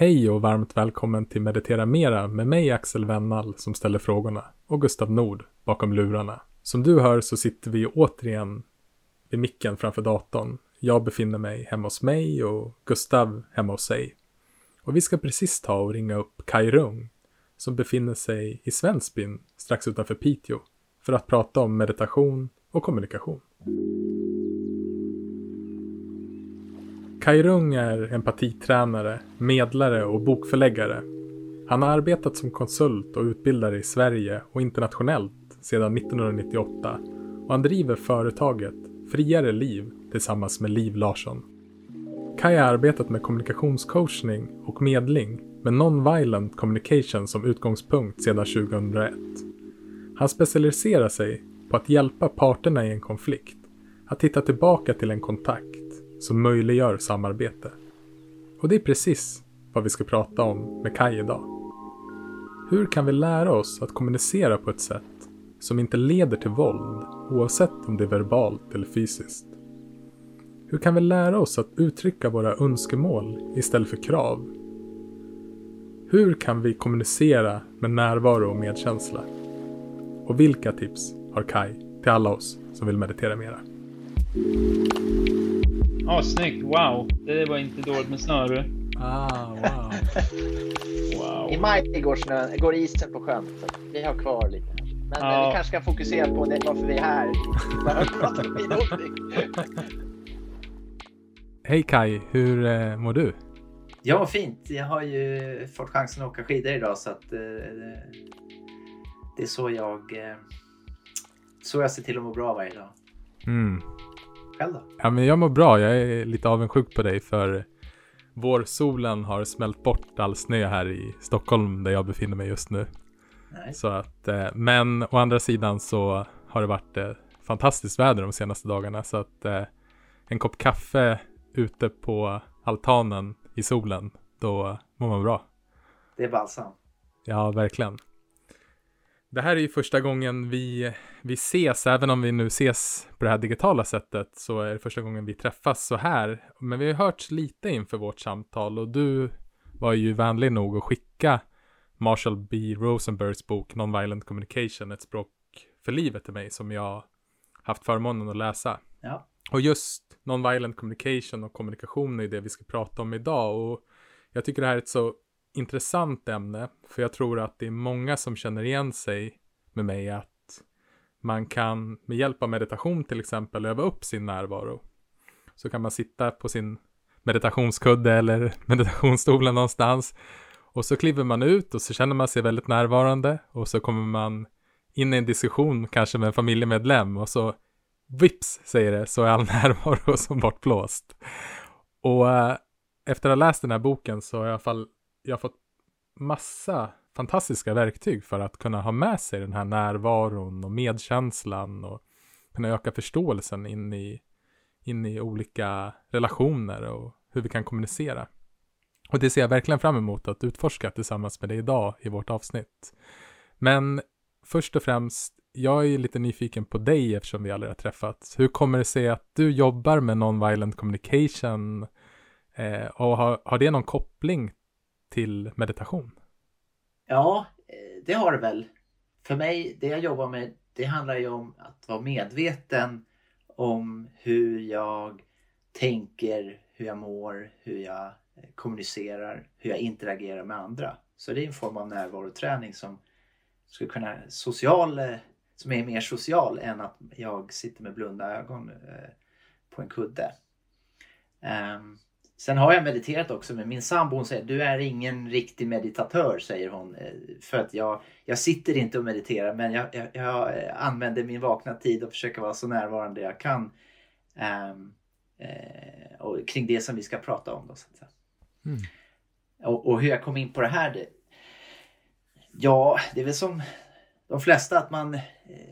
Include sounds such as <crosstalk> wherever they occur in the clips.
Hej och varmt välkommen till Meditera Mera med mig Axel Wennall som ställer frågorna och Gustav Nord bakom lurarna. Som du hör så sitter vi återigen vid micken framför datorn. Jag befinner mig hemma hos mig och Gustav hemma hos sig. Och vi ska precis ta och ringa upp Kai Rung som befinner sig i Svensbyn strax utanför Piteå för att prata om meditation och kommunikation. Kai Rung är empatitränare, medlare och bokförläggare. Han har arbetat som konsult och utbildare i Sverige och internationellt sedan 1998 och han driver företaget Friare Liv tillsammans med Liv Larsson. Kai har arbetat med kommunikationscoachning och medling med non-violent communication som utgångspunkt sedan 2001. Han specialiserar sig på att hjälpa parterna i en konflikt att hitta tillbaka till en kontakt som möjliggör samarbete. Och det är precis vad vi ska prata om med Kai idag. Hur kan vi lära oss att kommunicera på ett sätt som inte leder till våld oavsett om det är verbalt eller fysiskt? Hur kan vi lära oss att uttrycka våra önskemål istället för krav? Hur kan vi kommunicera med närvaro och medkänsla? Och vilka tips har Kai till alla oss som vill meditera mera? Ja, oh, snyggt. Wow. Det var inte dåligt med snöre. Ah, wow. wow. I maj går, snö, går isen på sjön. Så vi har kvar lite. Men Ja. vi kanske ska fokusera på det, varför vi är här. <laughs> Hej Kai, hur eh, mår du? Ja, fint. Jag har ju fått chansen att åka skidor idag så att eh, det är så jag, eh, så jag ser till att må bra varje dag. Mm. Själv då? Ja, men jag mår bra. Jag är lite avundsjuk på dig för vårsolen har smält bort all snö här i Stockholm där jag befinner mig just nu. Nej. Så att, eh, men å andra sidan så har det varit eh, fantastiskt väder de senaste dagarna så att eh, en kopp kaffe ute på altanen i solen, då mår man bra. Det är balsam. Ja, verkligen. Det här är ju första gången vi, vi ses, även om vi nu ses på det här digitala sättet, så är det första gången vi träffas så här. Men vi har hört lite inför vårt samtal och du var ju vänlig nog att skicka Marshall B. Rosenbergs bok Nonviolent Communication, ett språk för livet till mig som jag haft förmånen att läsa. Ja. Och just nonviolent communication och kommunikation är det vi ska prata om idag. Och jag tycker det här är ett så intressant ämne. För jag tror att det är många som känner igen sig med mig att man kan med hjälp av meditation till exempel öva upp sin närvaro. Så kan man sitta på sin meditationskudde eller <laughs> meditationsstolen någonstans. Och så kliver man ut och så känner man sig väldigt närvarande. Och så kommer man in i en diskussion kanske med en familjemedlem och så vips säger det så är all <laughs> närvaro som bortblåst. Och äh, efter att ha läst den här boken så har jag i alla fall jag har fått massa fantastiska verktyg för att kunna ha med sig den här närvaron och medkänslan och kunna öka förståelsen in i, in i olika relationer och hur vi kan kommunicera. Och det ser jag verkligen fram emot att utforska tillsammans med dig idag i vårt avsnitt. Men först och främst, jag är lite nyfiken på dig eftersom vi aldrig har träffats. Hur kommer det sig att du jobbar med non-violent communication eh, och har, har det någon koppling till meditation? Ja, eh, det har det väl. För mig, det jag jobbar med, det handlar ju om att vara medveten om hur jag tänker, hur jag mår, hur jag eh, kommunicerar, hur jag interagerar med andra. Så det är en form av närvaroträning som skulle kunna social, eh, som är mer social än att jag sitter med blunda ögon på en kudde. Ehm, Sen har jag mediterat också men min sambo hon säger du är ingen riktig meditatör säger hon. eh, För att jag, jag sitter inte och mediterar men jag, jag, jag eh, använder min vakna tid och försöker vara så närvarande jag kan. ehm, eh, och kring det som vi ska prata om. Då, så. Mm. Och, och hur jag kom in på det här. Det, ja, det är väl som de flesta att man, eh,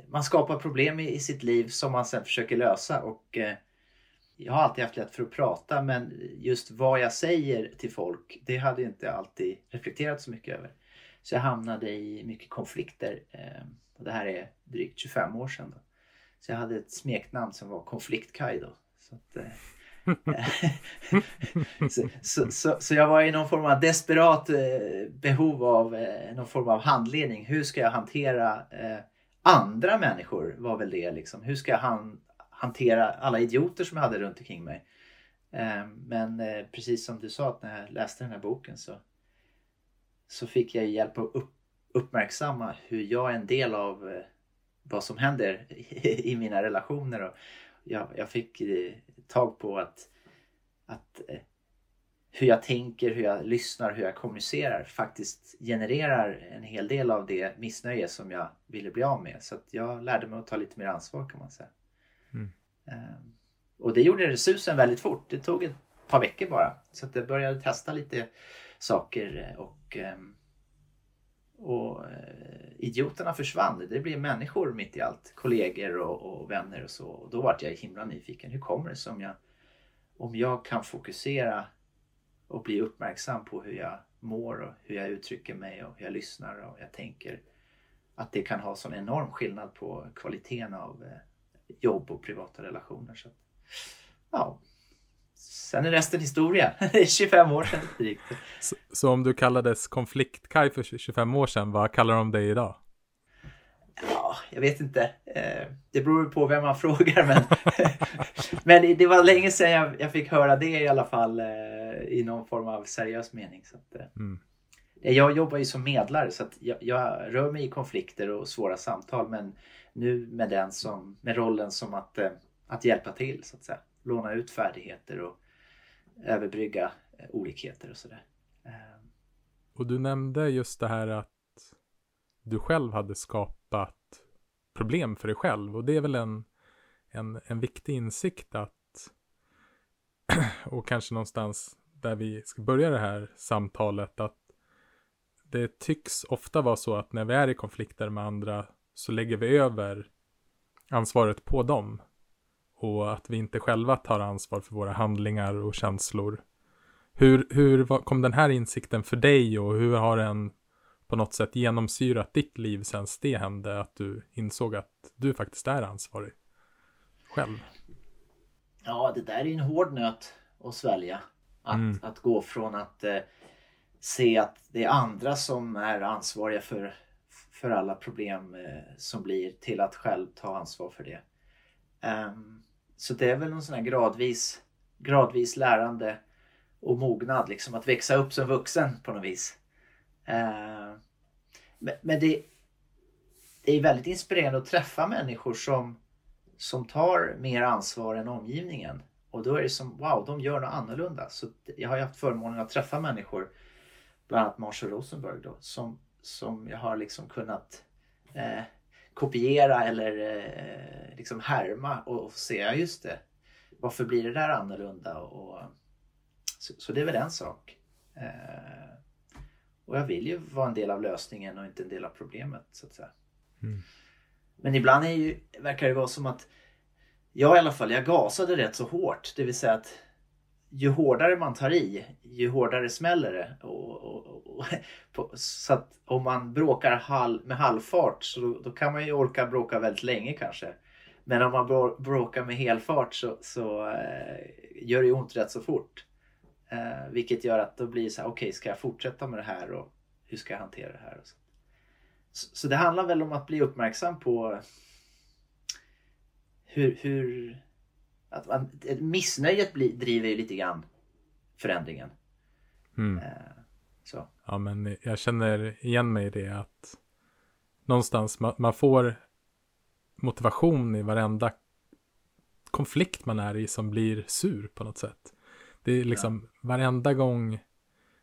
man skapar problem i, i sitt liv som man sen försöker lösa. Och eh, jag har alltid haft lätt för att prata men just vad jag säger till folk det hade jag inte alltid reflekterat så mycket över. Så jag hamnade i mycket konflikter. Eh, och det här är drygt 25 år sedan. Då. Så jag hade ett smeknamn som var Konfliktkaj då. Så att, eh, <laughs> så, så, så, så, jag var i någon form av desperat eh, behov av någon form av handledning. Hur ska jag hantera andra människor? Var väl det liksom. Hur ska jag han, hantera alla idioter som jag hade runt omkring mig? Ehm, men eh, precis som du sa att när jag läste den här boken så, så fick jag hjälp att upp, uppmärksamma hur jag är en del av eh, vad som händer <laughs> i mina relationer. Och jag, jag fick eh, tag på att, att hur jag tänker, hur jag lyssnar, hur jag kommunicerar faktiskt genererar en hel del av det missnöje som jag ville bli av med. Så att jag lärde mig att ta lite mer ansvar kan man säga. Mm. Ehm, och det gjorde susen väldigt fort. Det tog ett par veckor bara. Så att jag började testa lite saker och, ehm, och eh, idioterna försvann. Det blev människor mitt i allt. Kollegor och, och vänner och så. Och då vart jag himla nyfiken. Hur kommer det sig om jag, om jag kan fokusera och bli uppmärksam på hur jag mår och hur jag uttrycker mig och hur jag lyssnar och jag tänker. Att det kan ha sån enorm skillnad på kvaliteten av eh, jobb och privata relationer. Så, ja. Sen är resten historia. <laughs> Det är 25 år sedan drygt. Så, så om du kallades konfliktkaj för 25 år sedan, vad kallar de dig idag? Ja, jag vet inte. Eh, det beror på vem man <laughs> frågar. Men, <laughs> men det var länge sedan jag, fick höra det i alla fall eh, i någon form av seriös mening. Så att, eh, mm. Jag jobbar ju som medlare så jag, jag, rör mig i konflikter och svåra samtal men nu med, den som, med rollen som att, eh, att hjälpa till så att säga. Låna ut färdigheter och överbrygga eh, olikheter och sådär. Eh. Och du nämnde just det här att du själv hade skapat problem för dig själv. Och det är väl en, en, en viktig insikt att <clears throat> och kanske någonstans där vi ska börja det här samtalet att det tycks ofta vara så att när vi är i konflikter med andra så lägger vi över ansvaret på dem och att vi inte själva tar ansvar för våra handlingar och känslor. Hur, hur kom den här insikten för dig och hur har den på något sätt genomsyrat ditt liv sen det hände? Att du insåg att du faktiskt är ansvarig själv? Ja, det där är en hård nöt att svälja. Att, mm. att gå från att eh, se att det är andra som är ansvariga för, för alla problem eh, som blir till att själv ta ansvar för det. Ehm, så det är väl någon sån här gradvis, gradvis lärande och mognad, liksom att växa upp som vuxen på något vis. Ehm, men det, det är väldigt inspirerande att träffa människor som, som tar mer ansvar än omgivningen. Och då är det som, wow, de gör något annorlunda. Så jag har haft förmånen att träffa människor, bland annat Marshall Rosenberg då, som, som jag har liksom kunnat eh, kopiera eller eh, liksom härma och, och se, ja just det, varför blir det där annorlunda? Och, så, så det är väl en sak. Eh, och jag vill ju vara en del av lösningen och inte en del av problemet så att säga. Mm. Men ibland är ju, verkar det vara som att jag i alla fall, jag gasade rätt så hårt. Det vill säga att ju hårdare man tar i, ju hårdare smäller det. Och, och, och, <laughs> på, så att om man bråkar halv, med halvfart så då, då, kan man ju orka bråka väldigt länge kanske. Men om man bråkar med helfart så, så eh, gör det ont rätt så fort. Eh, vilket gör att då blir det så här, okej okay, ska jag fortsätta med det här och hur ska jag hantera det här? Så. Så, så. det handlar väl om att bli uppmärksam på hur, hur att man, missnöjet blir, driver ju lite grann förändringen. Mm. Eh, så. Ja men jag känner igen mig i det att någonstans man, man får motivation i varenda konflikt man är i som blir sur på något sätt. Det är liksom ja. varenda gång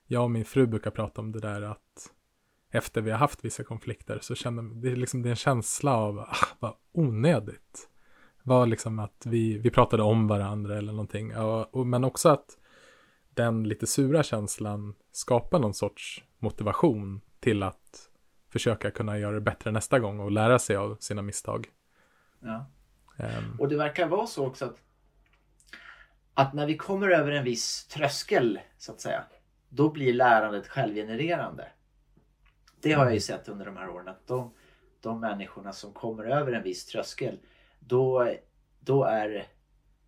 jag och min fru brukar prata om det där att efter vi har haft vissa konflikter så känner det är liksom det är en känsla av ah, vad onödigt. Var liksom att vi, vi pratade om varandra eller någonting. Och, och, men också att den lite sura känslan skapar någon sorts motivation till att försöka kunna göra det bättre nästa gång och lära sig av sina misstag. Ja. Um, och det verkar vara så också att att när vi kommer över en viss tröskel så att säga, då blir lärandet självgenererande. Det har jag ju sett under de här åren att de, de människorna som kommer över en viss tröskel, då, då är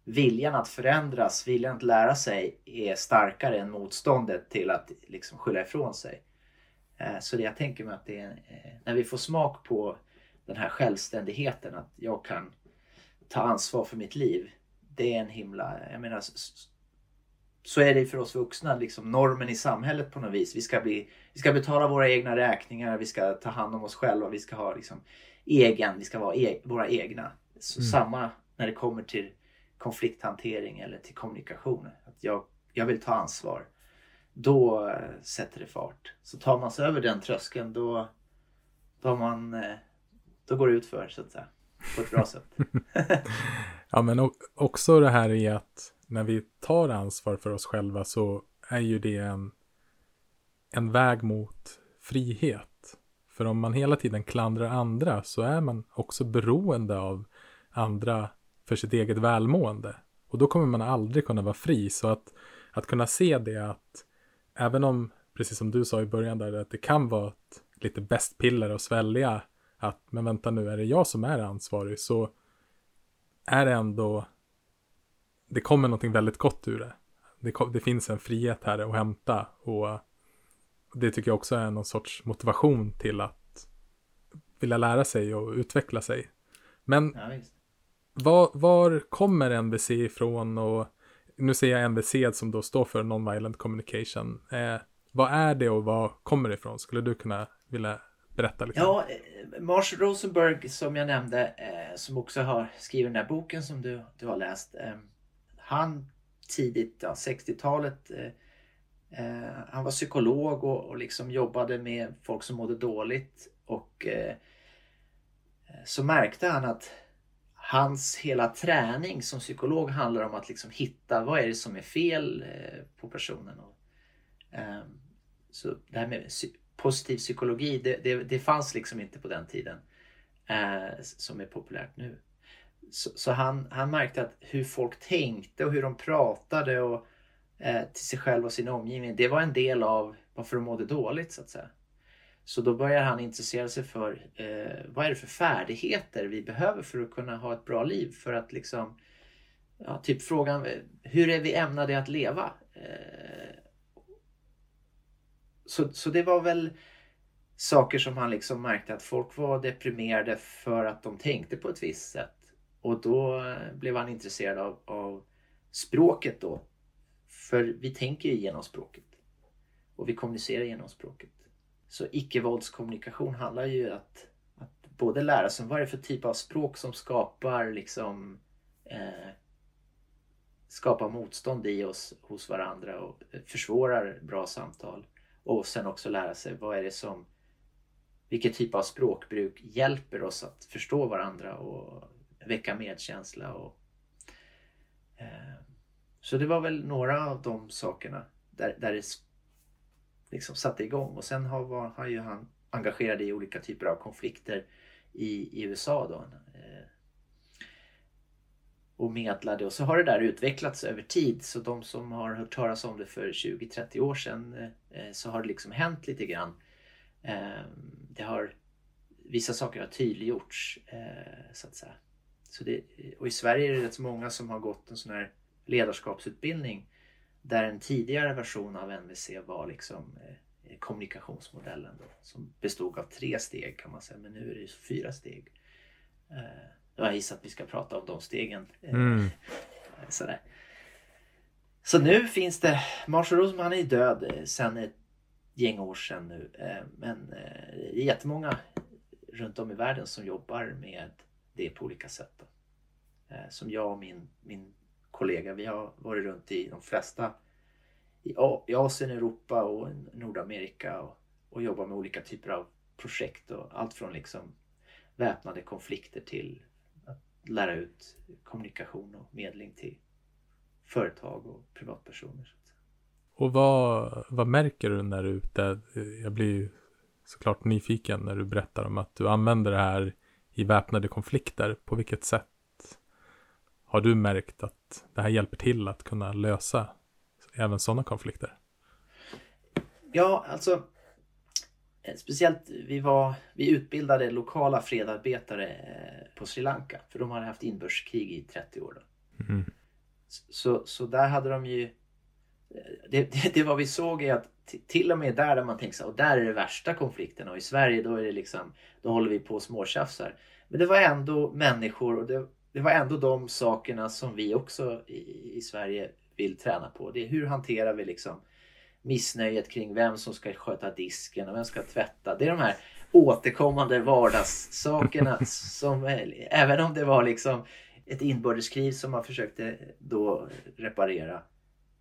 viljan att förändras, viljan att lära sig är starkare än motståndet till att liksom skylla ifrån sig. Eh, så det jag tänker mig att det är eh, när vi får smak på den här självständigheten, att jag kan ta ansvar för mitt liv. Det är en himla, jag menar så är det för oss vuxna, liksom normen i samhället på något vis. Vi ska, bli, vi ska betala våra egna räkningar, vi ska ta hand om oss själva, vi ska ha liksom egen, vi ska vara e våra egna. Så mm. Samma när det kommer till konflikthantering eller till kommunikation. Att jag, jag vill ta ansvar. Då äh, sätter det fart. Så tar man sig över den tröskeln då, då, man, äh, då går det ut för så att säga. På ett bra <laughs> sätt. <laughs> ja men också det här i att när vi tar ansvar för oss själva så är ju det en, en väg mot frihet. För om man hela tiden klandrar andra så är man också beroende av andra för sitt eget välmående. Och då kommer man aldrig kunna vara fri. Så att, att kunna se det att även om, precis som du sa i början där, att det kan vara ett lite bästpiller att svälja att men vänta nu, är det jag som är ansvarig så är det ändå det kommer någonting väldigt gott ur det. Det, det finns en frihet här att hämta och det tycker jag också är någon sorts motivation till att vilja lära sig och utveckla sig. Men ja, var, var kommer NBC ifrån och nu säger jag NBC som då står för Non-Violent Communication. Eh, vad är det och var kommer det ifrån? Skulle du kunna vilja berätta lite? Ja, eh, Mars Rosenberg som jag nämnde, eh, som också har skrivit den här boken som du, du har läst. Eh, han tidigt, ja, 60-talet, eh, eh, han var psykolog och, och liksom jobbade med folk som mådde dåligt. Och eh, eh så märkte han att hans hela träning som psykolog handlar om att liksom hitta vad är det som är fel eh, på personen. Och, ehm, så det här med positiv psykologi, det, det, det fanns liksom inte på den tiden. Eh, som är populärt nu. Så, så, han, han märkte att hur folk tänkte och hur de pratade och, eh, till sig själv och sin omgivning. Det var en del av varför de mådde dåligt så att säga. Så då börjar han intressera sig för eh, vad är det för färdigheter vi behöver för att kunna ha ett bra liv. För att liksom, ja, typ frågan hur är vi ämnade att leva? Eh, så, så det var väl saker som han liksom märkte att folk var deprimerade för att de tänkte på ett visst sätt. Och då eh, blev han intresserad av, av språket då. För vi tänker ju genom språket. Och vi kommunicerar genom språket. Så icke-våldskommunikation handlar ju att, att både lära sig vad det är för typ av språk som skapar liksom eh, skapar motstånd i oss hos varandra och försvårar bra samtal. Och sen också lära sig vad är det som vilket typ av språkbruk hjälper oss att förstå varandra och väcka medkänsla. Och, eh, så det var väl några av de sakerna där, där det liksom satte igång. Och sen har, var, han ju han engagerad i olika typer av konflikter i, i USA. Då. Eh, och medlade och så har det där utvecklats över tid. Så de som har hört talas om det för 20-30 år sedan eh, eh, så har det liksom hänt lite grann. Eh, det har, vissa saker har tydliggjorts eh, så att säga. Så det, och i Sverige är det rätt så många som har gått en sån här ledarskapsutbildning där en tidigare version av NVC var liksom eh, kommunikationsmodellen då, som bestod av tre steg kan man säga men nu är det fyra steg. Eh, jag gissar att vi ska prata om de stegen. Eh, mm. Sådär. Så nu finns det, Marshall Roseman är död eh, sedan ett gäng år sedan nu. Eh, men eh, det är jättemånga runt om i världen som jobbar med det på olika sätt. Då. Eh, som jag och min, min kollega, vi har varit runt i de flesta i, i Asien, Europa och Nordamerika och, och jobbar med olika typer av projekt. Och allt från liksom väpnade konflikter till att lära ut kommunikation och medling till företag och privatpersoner. Och vad, vad märker du när du är ute? Jag blir såklart nyfiken när du berättar om att du använder det här i väpnade konflikter. På vilket sätt har du märkt att det här hjälper till att kunna lösa även sådana konflikter? Ja, alltså eh, Speciellt vi, var, vi utbildade lokala fredarbetare eh, på Sri Lanka för de hade haft inbördeskrig i 30 år. Mm. Så, så där hade de ju... Det, det, det vad vi såg är att till och med där, där man tänker så och där är det värsta konflikten och i Sverige då är det liksom, då håller vi på och småtjafsar. Men det var ändå människor och det, det var ändå de sakerna som vi också i, i Sverige vill träna på. Det är hur hanterar vi liksom missnöjet kring vem som ska sköta disken och vem ska tvätta. Det är de här återkommande vardagssakerna <laughs> som även om det var liksom ett inbördeskrig som man försökte då reparera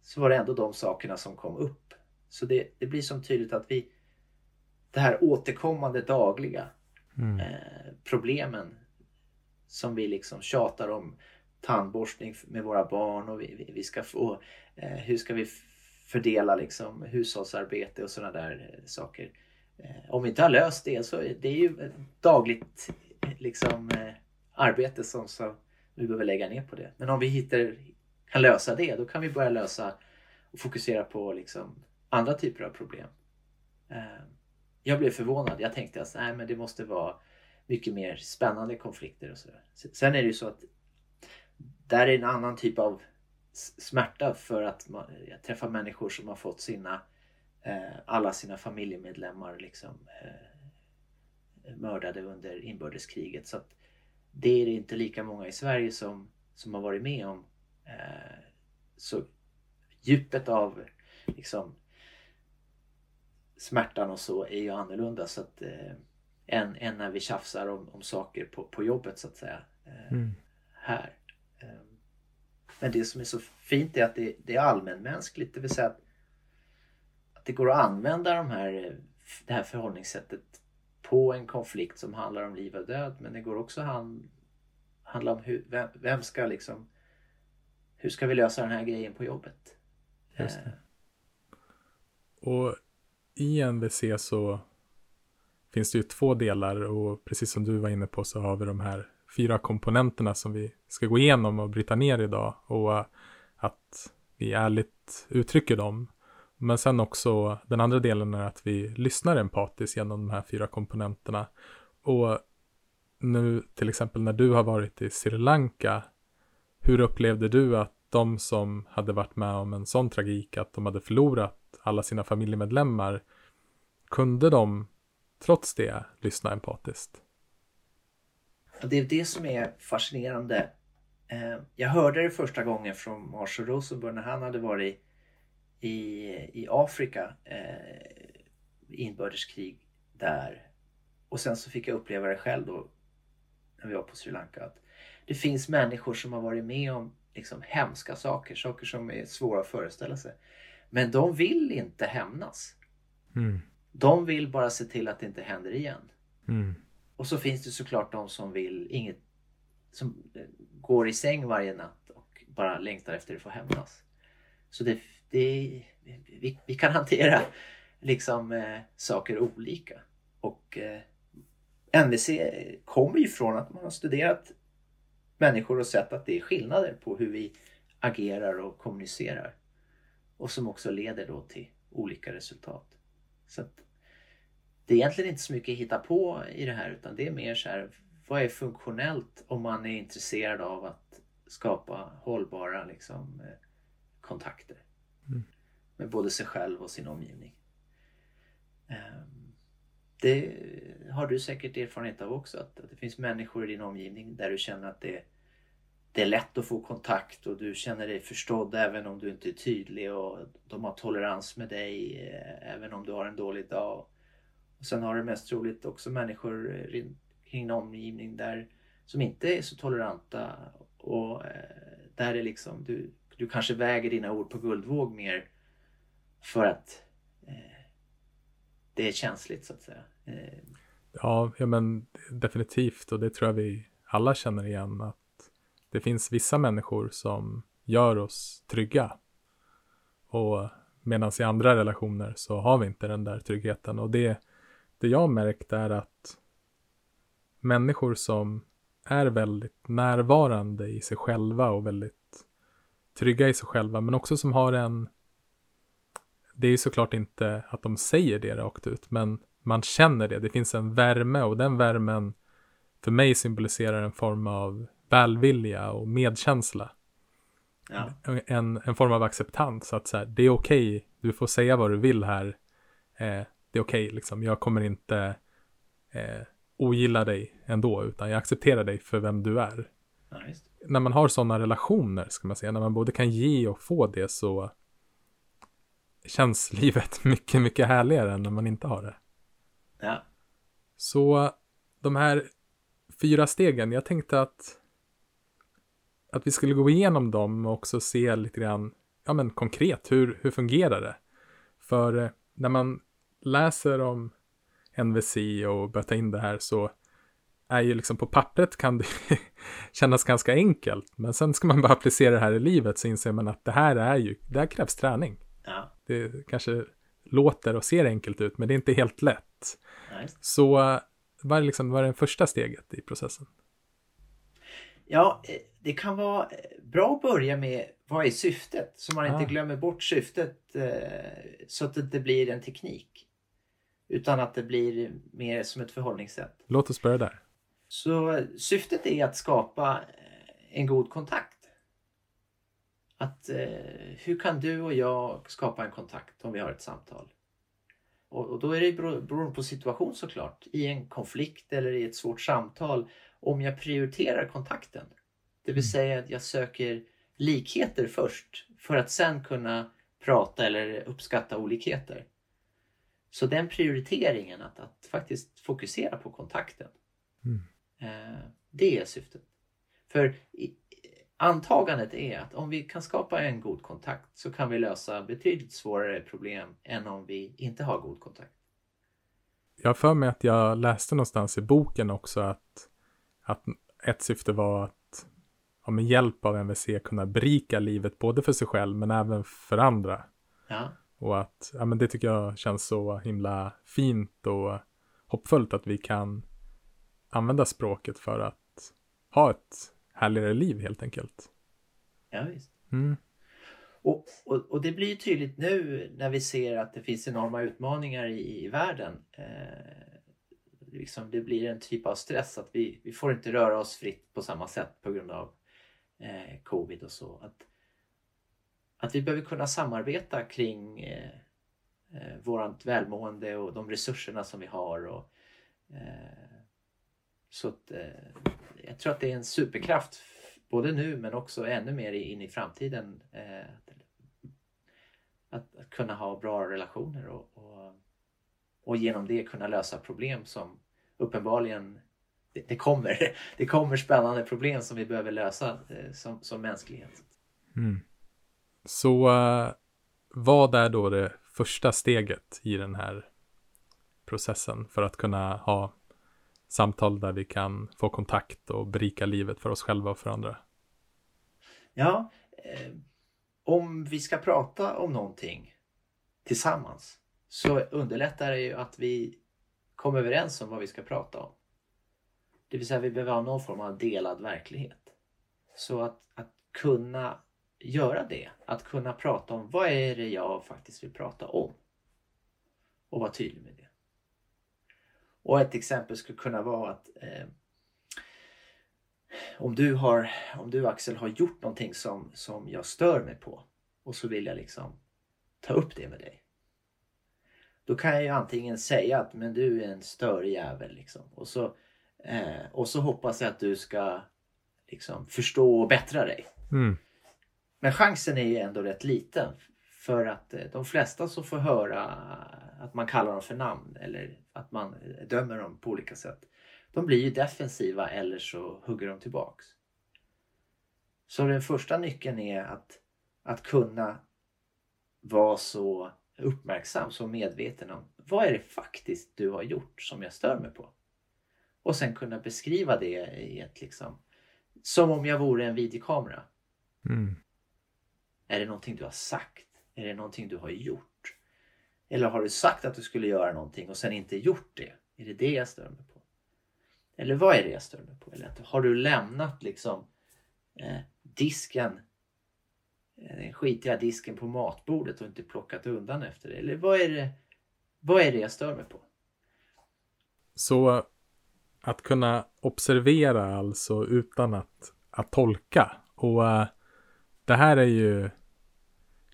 så var det ändå de sakerna som kom upp. Så det, det blir som tydligt att vi det här återkommande dagliga mm. eh, problemen som vi liksom tjatar om tandborstning med våra barn och vi, vi, ska få eh, hur ska vi fördela liksom hushållsarbete och sådana där eh, saker. Eh, om vi inte har löst det så är det ju dagligt eh, liksom, eh, arbete som så vi behöver lägga ner på det. Men om vi hittar, kan lösa det då kan vi börja lösa och fokusera på liksom, andra typer av problem. Eh, jag blev förvånad. Jag tänkte att nej, men det måste vara mycket mer spännande konflikter och sådär. Sen är det ju så att där är en annan typ av smärta för att man, jag träffar människor som har fått sina eh, alla sina familjemedlemmar liksom eh, mördade under inbördeskriget. Så att det är inte lika många i Sverige som, som har varit med om. Eh, så djupet av liksom, smärtan och så är ju annorlunda. Så att, eh, än, än när vi tjafsar om, om saker på, på jobbet så att säga. Eh, mm. Här. Eh, men det som är så fint är att det, det är allmänmänskligt. Det vill säga att, att det går att använda de här, det här förhållningssättet på en konflikt som handlar om liv och död. Men det går också att handla om hur, vem, vem, ska liksom hur ska vi lösa den här grejen på jobbet? Just det. Och i NVC så finns det ju två delar och precis som du var inne på så har vi de här fyra komponenterna som vi ska gå igenom och bryta ner idag och att vi ärligt uttrycker dem. Men sen också den andra delen är att vi lyssnar empatiskt genom de här fyra komponenterna. Och nu till exempel när du har varit i Sri Lanka, hur upplevde du att de som hade varit med om en sån tragik, att de hade förlorat alla sina familjemedlemmar, kunde de trots det lyssna empatiskt? det är det som är fascinerande. Eh, jag hörde det första gången från Marshall Rosenberg när han hade varit i, i Afrika, eh, inbördeskrig där. Och sen så fick jag uppleva det själv då när vi var på Sri Lanka. Att det finns människor som har varit med om liksom, hemska saker, saker som är svåra att föreställa sig. Men de vill inte hämnas. Mm. De vill bara se till att det inte händer igen. Mm. Och så finns det såklart de som vill inget som går i säng varje natt och bara längtar efter att få hämnas. Så det, det, vi, vi kan hantera liksom eh, saker olika. Och eh, NVC kommer ju från att man har studerat människor och sett att det är skillnader på hur vi agerar och kommunicerar. Och som också leder då till olika resultat. Så att det är egentligen inte så mycket att hitta på i det här utan det är mer så här vad är funktionellt om man är intresserad av att skapa hållbara liksom, eh, kontakter mm. med både sig själv och sin omgivning. Ehm, det har du säkert erfarenhet av också att, det finns människor i din omgivning där du känner att det, det är lätt att få kontakt och du känner dig förstådd även om du inte är tydlig och de har tolerans med dig eh, även om du har en dålig dag. Och sen har du mest troligt också människor kring din omgivning där, som inte är så toleranta och eh, där är liksom du, du kanske väger dina ord på guldvåg mer för att eh, det är känsligt så att säga. Eh. Ja, ja, men definitivt och det tror jag vi alla känner igen att det finns vissa människor som gör oss trygga. Och medan i andra relationer så har vi inte den där tryggheten och det det jag har märkt är att människor som är väldigt närvarande i sig själva och väldigt trygga i sig själva, men också som har en det är ju såklart inte att de säger det rakt ut, men man känner det. Det finns en värme och den värmen för mig symboliserar en form av välvilja och medkänsla. Ja. en, en form av acceptans. Att så här, det är okej, du får säga vad du vill här. Eh, det är okej, liksom. Jag kommer inte eh, ogilla dig ändå, utan jag accepterar dig för vem du är. Ja. När man har sådana relationer, ska man säga, när man både kan ge och få det så känns livet <laughs> mycket, mycket härligare än när man inte har det. Ja. Så de här fyra stegen, jag tänkte att att vi skulle gå igenom dem och också se lite grann, ja men konkret, hur, hur fungerar det? För eh, när man läser om NVC och börjar ta in det här så är ju liksom på pappret kan det <laughs> kännas ganska enkelt. Men sen ska man bara applicera det här i livet så inser man att det här är ju, det här krävs träning. Ja. Det kanske låter och ser enkelt ut, men det är inte helt lätt. Just. Så eh, vad är, liksom, vad är det första steget i processen? Ja, eh, det kan vara eh, bra att börja med vad är syftet? Så man inte Ah. glömmer bort syftet eh, så att det inte blir en teknik. Utan att det blir mer som ett förhållningssätt. Låt oss börja där. Så syftet är att skapa en god kontakt. Att hur kan du och jag skapa en kontakt om vi har ett samtal? Och, då är det bero- beroende på situation såklart. I en konflikt eller i ett svårt samtal. Om jag prioriterar kontakten. Det vill Mm. säga att jag söker likheter först för att sen kunna prata eller uppskatta olikheter. Så den prioriteringen att, att faktiskt fokusera på kontakten. Mm. Eh, det är syftet. För antagandet är att om vi kan skapa en god kontakt så kan vi lösa betydligt svårare problem än om vi inte har god kontakt. Jag har för mig att jag läste någonstans i boken också att, att ett syfte var att ja, med hjälp av MVC kunna berika livet både för sig själv men även för andra. Ja, Och att ja, men det tycker jag känns så himla fint och hoppfullt att vi kan använda språket för att ha ett härligare liv helt enkelt. ja visst. Mm. Och, och, och det blir ju tydligt nu när vi ser att det finns enorma utmaningar i, i världen. Eh, liksom det blir en typ av stress att vi, vi får inte röra oss fritt på samma sätt på grund av eh, covid och så. Att, att vi behöver kunna samarbeta kring eh, eh, vårt välmående och de resurserna som vi har. Och, eh, så att, eh, jag tror att det är en superkraft både nu men också ännu mer in i framtiden. Eh, att, att kunna ha bra relationer och, och, och genom det kunna lösa problem som uppenbarligen det, det, kommer, <laughs> det kommer spännande problem som vi behöver lösa eh, som, som mänsklighet. Mm. Så eh, vad är då det första steget i den här processen för att kunna ha samtal där vi kan få kontakt och berika livet för oss själva och för andra? Ja, eh, om vi ska prata om någonting tillsammans så underlättar det ju att vi komma överens om vad vi ska prata om. Det vill säga vi behöver ha någon form av delad verklighet. Så att, att kunna göra det, att kunna prata om vad är det jag faktiskt vill prata om. Och vara tydlig med det. Och ett exempel skulle kunna vara att eh, om du, har, om du Axel har gjort någonting som, som jag stör mig på och så vill jag liksom ta upp det med dig. Då kan jag ju antingen säga att men du är en störig jävel liksom. Och så, eh, och så hoppas jag att du ska liksom förstå och bättra dig. Mm. Men chansen är ju ändå rätt liten. För att eh, de flesta som får höra att man kallar dem för namn eller att man dömer dem på olika sätt. De blir ju defensiva eller så hugger de tillbaks. Så den första nyckeln är att, att kunna vara så uppmärksam, så medveten om vad är det faktiskt du har gjort som jag stör mig på. Och sen kunna beskriva det i ett liksom, som om jag vore en videokamera. Mm. Är det någonting du har sagt? Är det någonting du har gjort? Eller har du sagt att du skulle göra någonting och sen inte gjort det? Är det det jag stör mig på? Eller vad är det jag stör mig på? Eller har du lämnat liksom eh, disken, Eh, den skitiga disken på matbordet och inte plockat undan efter det? Eller vad är det, vad är det jag stör mig på? Så att kunna observera alltså utan att, att tolka. Och äh, det här är ju,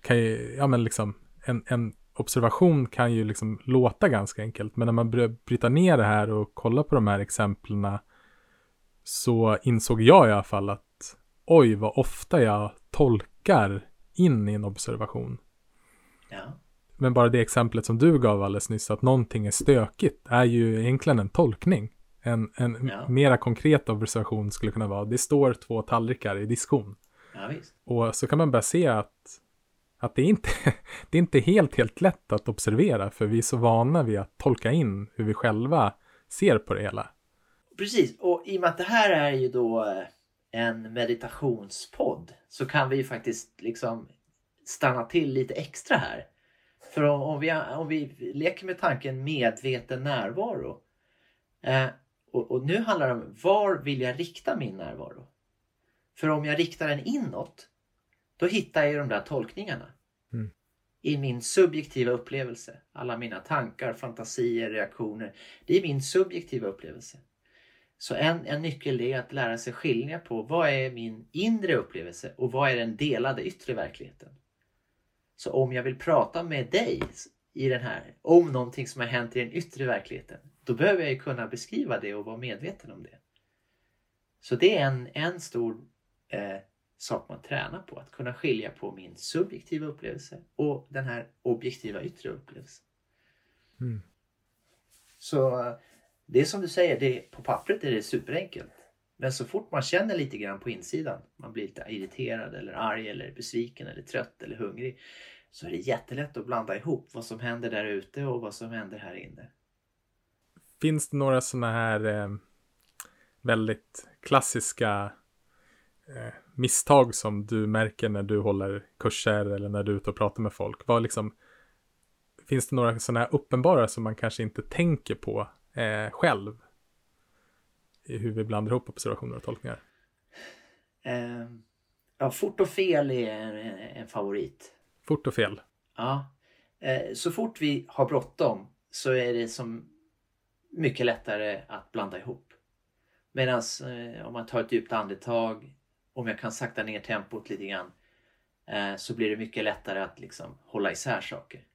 kan ju, ja men liksom, en, en observation kan ju liksom låta ganska enkelt, men när man börjar bryta ner det här och kolla på de här exemplen så insåg jag i alla fall att oj vad ofta jag tolkar in i en observation. Ja. Men bara det exemplet som du gav alldeles nyss, att någonting är stökigt, är ju egentligen en tolkning. En, en Ja. mera konkret observation skulle kunna vara, det står två tallrikar i diskon. ja. Och så kan man börja se att, att det, är inte, <laughs> det är inte helt, helt lätt att observera, för vi är så vana vid att tolka in hur vi själva ser på det hela. Precis, och i och med att det här är ju då eh, en meditationspodd så kan vi faktiskt liksom stanna till lite extra här. För om, om, vi, om vi leker med tanken medveten närvaro. Eh, och, och nu handlar det om var vill jag rikta min närvaro? För om jag riktar den inåt, då hittar jag de där tolkningarna. Mm. I min subjektiva upplevelse. Alla mina tankar, fantasier, reaktioner. Det är min subjektiva upplevelse. Så en, en nyckel är att lära sig skilja på vad är min inre upplevelse och vad är den delade yttre verkligheten. Så om jag vill prata med dig i den här, om någonting som har hänt i den yttre verkligheten, då behöver jag kunna beskriva det och vara medveten om det. Så det är en, en stor eh, sak man tränar på, att kunna skilja på min subjektiva upplevelse och den här objektiva yttre upplevelsen. Mm. Så eh, det är som du säger, det, på pappret är det superenkelt. Men så fort man känner lite grann på insidan, man blir lite irriterad eller arg eller besviken eller trött eller hungrig. Så är det jättelätt att blanda ihop vad som händer där ute och vad som händer här inne. Finns det några sådana här eh, väldigt klassiska eh, misstag som du märker när du håller kurser eller när du är ute och pratar med folk? Vad liksom, finns det några sådana här uppenbara som man kanske inte tänker på eh, själv? I hur vi blandar ihop observationer och tolkningar. Eh, ja, fort och fel är en, en favorit. Fort och fel. Ja. Eh, så fort vi har bråttom så är det som mycket lättare att blanda ihop. Medan eh, om man tar ett djupt andetag, om jag kan sakta ner tempot lite grann, eh, så blir det mycket lättare att liksom hålla isär saker.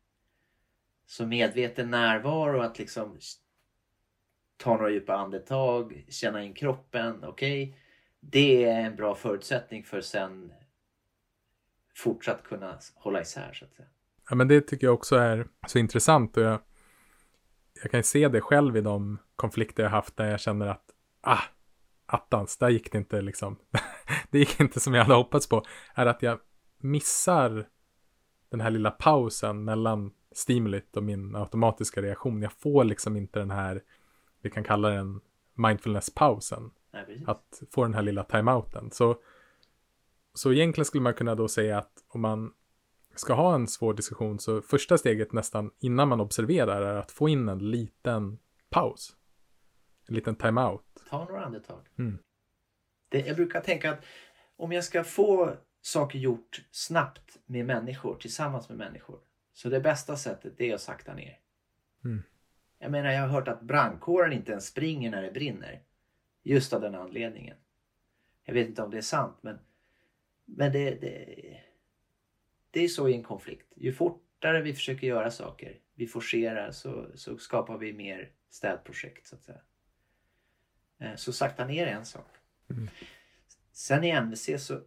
Så medveten närvaro, att liksom ta några djupa andetag, känna in kroppen, okej. Det är en bra förutsättning för sen fortsatt kunna hålla isär så att säga. Ja, men det tycker jag också är så intressant och jag, jag kan ju se det själv i de konflikter jag haft där jag känner att ah, attans, där gick det inte liksom. <laughs> det gick inte som jag hade hoppats på. Är att jag missar den här lilla pausen mellan stimulit och min automatiska reaktion. Jag får liksom inte den här, vi kan kalla den mindfulness-pausen. Att få den här lilla timeouten. Så, så egentligen skulle man kunna då säga att om man ska ha en svår diskussion så första steget nästan innan man observerar är att få in en liten paus. En liten timeout. Ta några andetag. Mm. Det, jag brukar tänka att om jag ska få saker gjort snabbt med människor, tillsammans med människor. Så det bästa sättet det är att sakta ner. Mm. Jag menar, jag har hört att brandkåren inte ens springer när det brinner. Just av den anledningen. Jag vet inte om det är sant, men, men det, det, det är så i en konflikt. Ju fortare vi försöker göra saker, vi forcerar, så, så skapar vi mer städprojekt så att säga. Eh, Så sakta ner är en sak. Mm. Sen i NVC så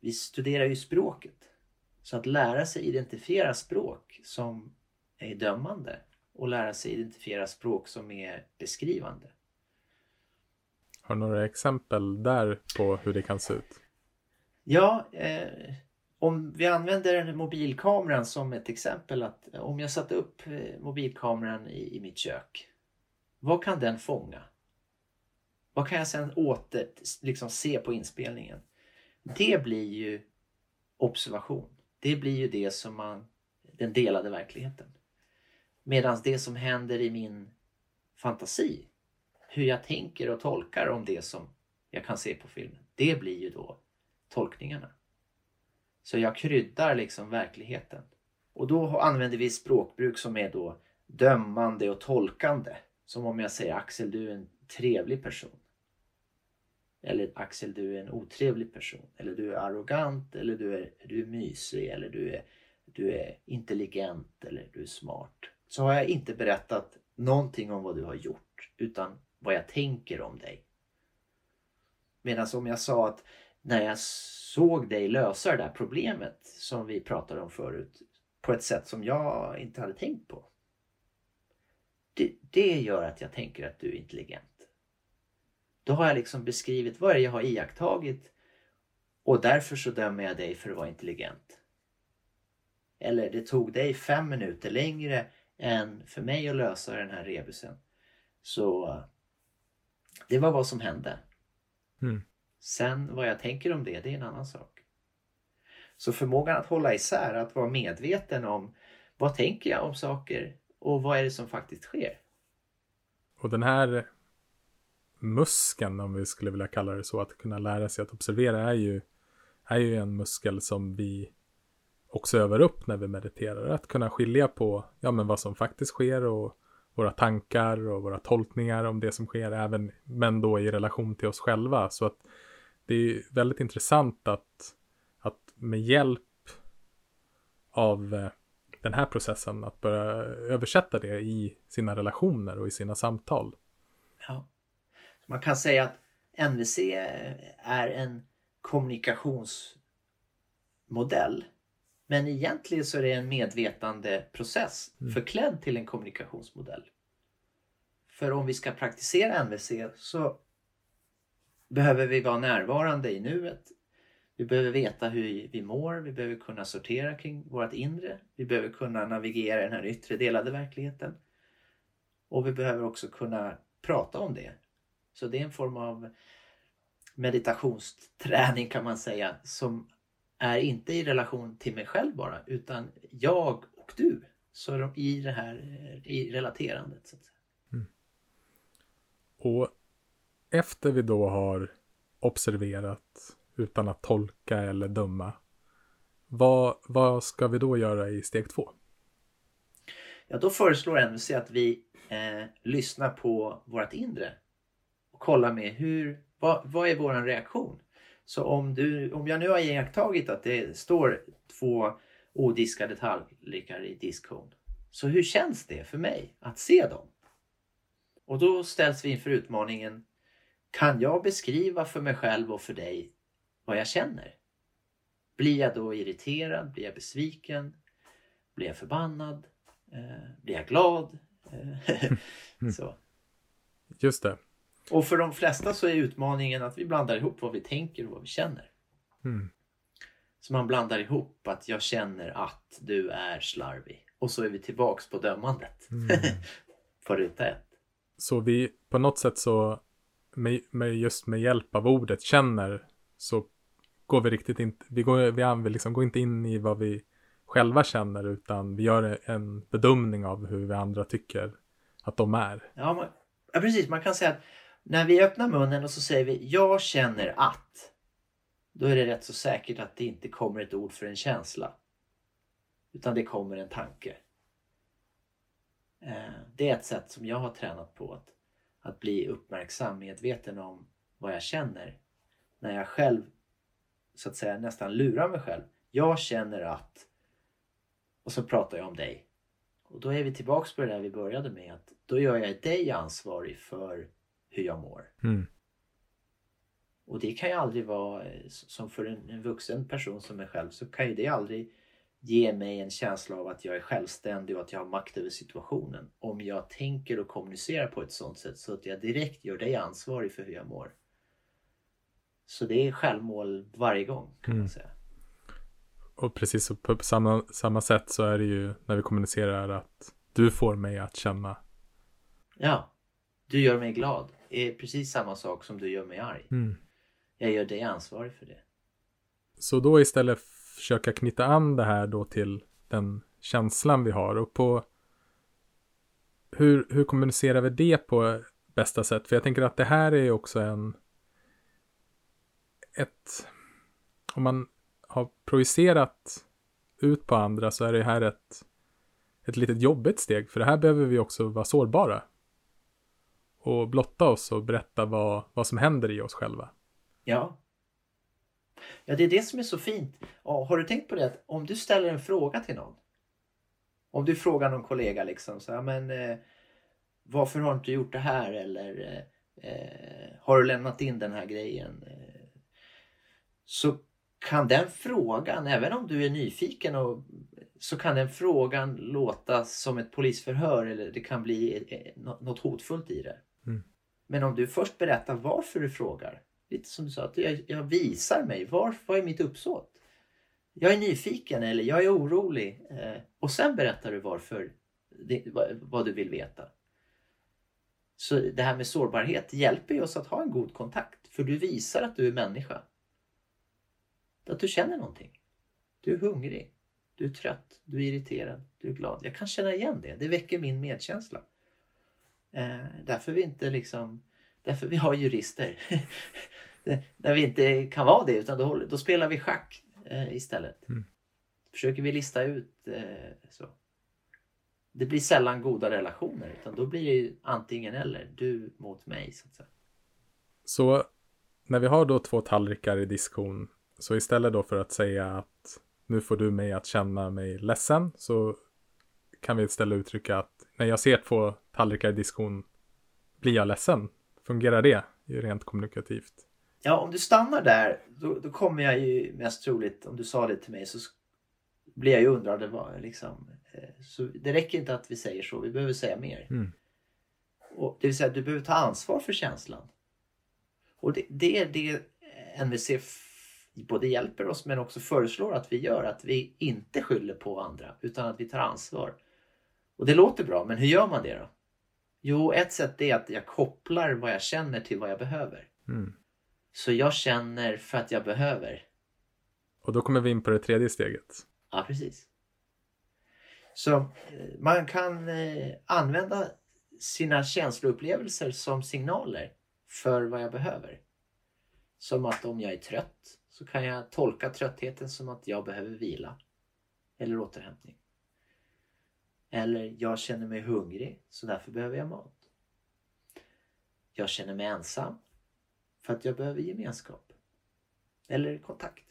vi studerar ju språket. Så att lära sig identifiera språk som är dömande och lära sig identifiera språk som är beskrivande. Har du några exempel där på hur det kan se ut? Ja, eh, om vi använder mobilkameran som ett exempel. att Om jag satte upp eh, mobilkameran i, i mitt kök. Vad kan den fånga? Vad kan jag sedan åter liksom se på inspelningen? Det blir ju observation. Det blir ju det som man, den delade verkligheten. Medan det som händer i min fantasi, hur jag tänker och tolkar om det som jag kan se på filmen, det blir ju då tolkningarna. Så jag kryddar liksom verkligheten. Och då använder vi språkbruk som är då dömande och tolkande. Som om jag säger Axel, du är en trevlig person. Eller Axel, du är en otrevlig person. Eller du är arrogant. Eller du är, du är mysig. Eller du är, du är intelligent. Eller du är smart. Så har jag inte berättat någonting om vad du har gjort. Utan vad jag tänker om dig. Medan om jag sa att när jag såg dig lösa det där problemet som vi pratade om förut på ett sätt som jag inte hade tänkt på. Det, det gör att jag tänker att du är intelligent. Då har jag liksom beskrivit vad det är jag har iakttagit och därför så dömer jag dig för att vara intelligent. Eller det tog dig fem minuter längre än för mig att lösa den här rebusen. Så det var vad som hände. Mm. Sen vad jag tänker om det, det är en annan sak. Så förmågan att hålla isär, att vara medveten om vad tänker jag om saker och vad är det som faktiskt sker. Och den här muskeln, om vi skulle vilja kalla det så, att kunna lära sig att observera är ju, är ju en muskel som vi också övar upp när vi mediterar. Att kunna skilja på ja, men vad som faktiskt sker och våra tankar och våra tolkningar om det som sker, även, men då i relation till oss själva. Så att det är väldigt intressant att, att med hjälp av eh, den här processen att börja översätta det i sina relationer och i sina samtal. Ja. Man kan säga att NVC är en kommunikationsmodell. Men egentligen så är det en medvetande process Mm. förklädd till en kommunikationsmodell. För om vi ska praktisera NVC så behöver vi vara närvarande i nuet. Vi behöver veta hur vi mår, vi behöver kunna sortera kring vårt inre. Vi behöver kunna navigera i den här yttre delade verkligheten. Och vi behöver också kunna prata om det. Så det är en form av meditationsträning kan man säga som är inte i relation till mig själv bara utan jag och du. Så de i det här i relaterandet. Så att säga. Och efter vi då har observerat utan att tolka eller döma, vad, vad ska vi då göra i steg två? Ja, då föreslår NVC att vi eh, lyssnar på vårt inre och kollar med hur, vad, vad är vår reaktion? Så om, du, om jag nu har iakttagit att det står två odiskade tallrikar i diskhon. Så hur känns det för mig att se dem? Och då ställs vi inför utmaningen Kan jag beskriva för mig själv och för dig vad jag känner? Blir jag då irriterad? Blir jag besviken? Blir jag förbannad? Eh, blir jag glad? Eh, <laughs> så. Just det. Och för de flesta så är utmaningen att vi blandar ihop vad vi tänker och vad vi känner. Mm. Så man blandar ihop att jag känner att du är slarvig. Och så är vi tillbaks på dömandet. Mm. <laughs> på ruta ett. Så vi på något sätt så med, med just med hjälp av ordet känner så går vi riktigt inte, vi går, vi använder, liksom, går inte in i vad vi själva känner utan vi gör en bedömning av hur vi andra tycker att de är. Ja, man, ja, precis. Man kan säga att när vi öppnar munnen och så säger vi jag känner att. Då är det rätt så säkert att det inte kommer ett ord för en känsla. Utan det kommer en tanke. Eh, det är ett sätt som jag har tränat på att, att bli uppmärksam, medveten om vad jag känner. När jag själv så att säga nästan lurar mig själv. Jag känner att och så pratar jag om dig. Och då är vi tillbaks på det där vi började med att då gör jag dig ansvarig för hur jag mår. Mm. Och det kan ju aldrig vara, eh, som för en, en vuxen person som mig själv, så kan ju det aldrig ge mig en känsla av att jag är självständig och att jag har makt över situationen. Om jag tänker och kommunicerar på ett sånt sätt så att jag direkt gör dig ansvarig för hur jag mår. Så det är självmål varje gång kan Mm. man säga. Och precis på samma, samma sätt så är det ju när vi kommunicerar att du får mig att känna. Ja, du gör mig glad. Är precis samma sak som du gör mig arg. Mm. Jag gör dig ansvarig för det. Så då istället försöka knyta an det här då till den känslan vi har och på hur, hur kommunicerar vi det på bästa sätt? För jag tänker att det här är också en ett om man har projicerat ut på andra så är det här ett ett litet jobbigt steg för det här behöver vi också vara sårbara och blotta oss och berätta vad, vad som händer i oss själva. Ja. Ja, det är det som är så fint. Ja, har du tänkt på det att om du ställer en fråga till någon. Om du frågar någon kollega liksom så här, men eh, varför har du inte gjort det här eller eh, eh har du lämnat in den här grejen? Eh, så kan den frågan, även om du är nyfiken, och, så kan den frågan låta som ett polisförhör eller det kan bli eh, eh något hotfullt i det. Mm. Men om du först berättar varför du frågar, lite som du sa, att jag, jag visar mig, var, vad är mitt uppsåt? Jag är nyfiken eller jag är orolig eh, och sen berättar du varför, det, vad, vad du vill veta. Så det här med sårbarhet hjälper ju oss att ha en god kontakt för du visar att du är människa. Att du känner någonting. Du är hungrig. Du är trött. Du är irriterad. Du är glad. Jag kan känna igen det. Det väcker min medkänsla. Eh, därför vi inte liksom... Därför vi har jurister. <laughs> När vi inte kan vara det utan då, då spelar vi schack eh, istället. Mm. Försöker vi lista ut eh, så. Det blir sällan goda relationer utan då blir det ju antingen eller. Du mot mig så att säga. Så när vi har då två tallrikar i diskon, så istället då för att säga att nu får du mig att känna mig ledsen, så kan vi istället uttrycka att när jag ser två tallrikar i diskon blir jag ledsen. Fungerar det rent kommunikativt? Ja, om du stannar där då, då kommer jag ju mest troligt, om du sa det till mig så blir jag ju undrade vad liksom. eh, Så det räcker inte att vi säger så, vi behöver säga mer. Mm. Och, det vill säga, du behöver ta ansvar för känslan. Och det, det är det NVC både hjälper oss men också föreslår att vi gör. Att vi inte skyller på andra utan att vi tar ansvar. Och det låter bra, men hur gör man det då? Jo, ett sätt är att jag kopplar vad jag känner till vad jag behöver. Mm. Så jag känner för att jag behöver. Och då kommer vi in på det tredje steget. Ja, precis. Så eh, man kan eh, använda sina känsloupplevelser som signaler för vad jag behöver. Som att om jag är trött så kan jag tolka tröttheten som att jag behöver vila eller återhämtning. Eller jag känner mig hungrig så därför behöver jag mat. Jag känner mig ensam för att jag behöver gemenskap eller kontakt.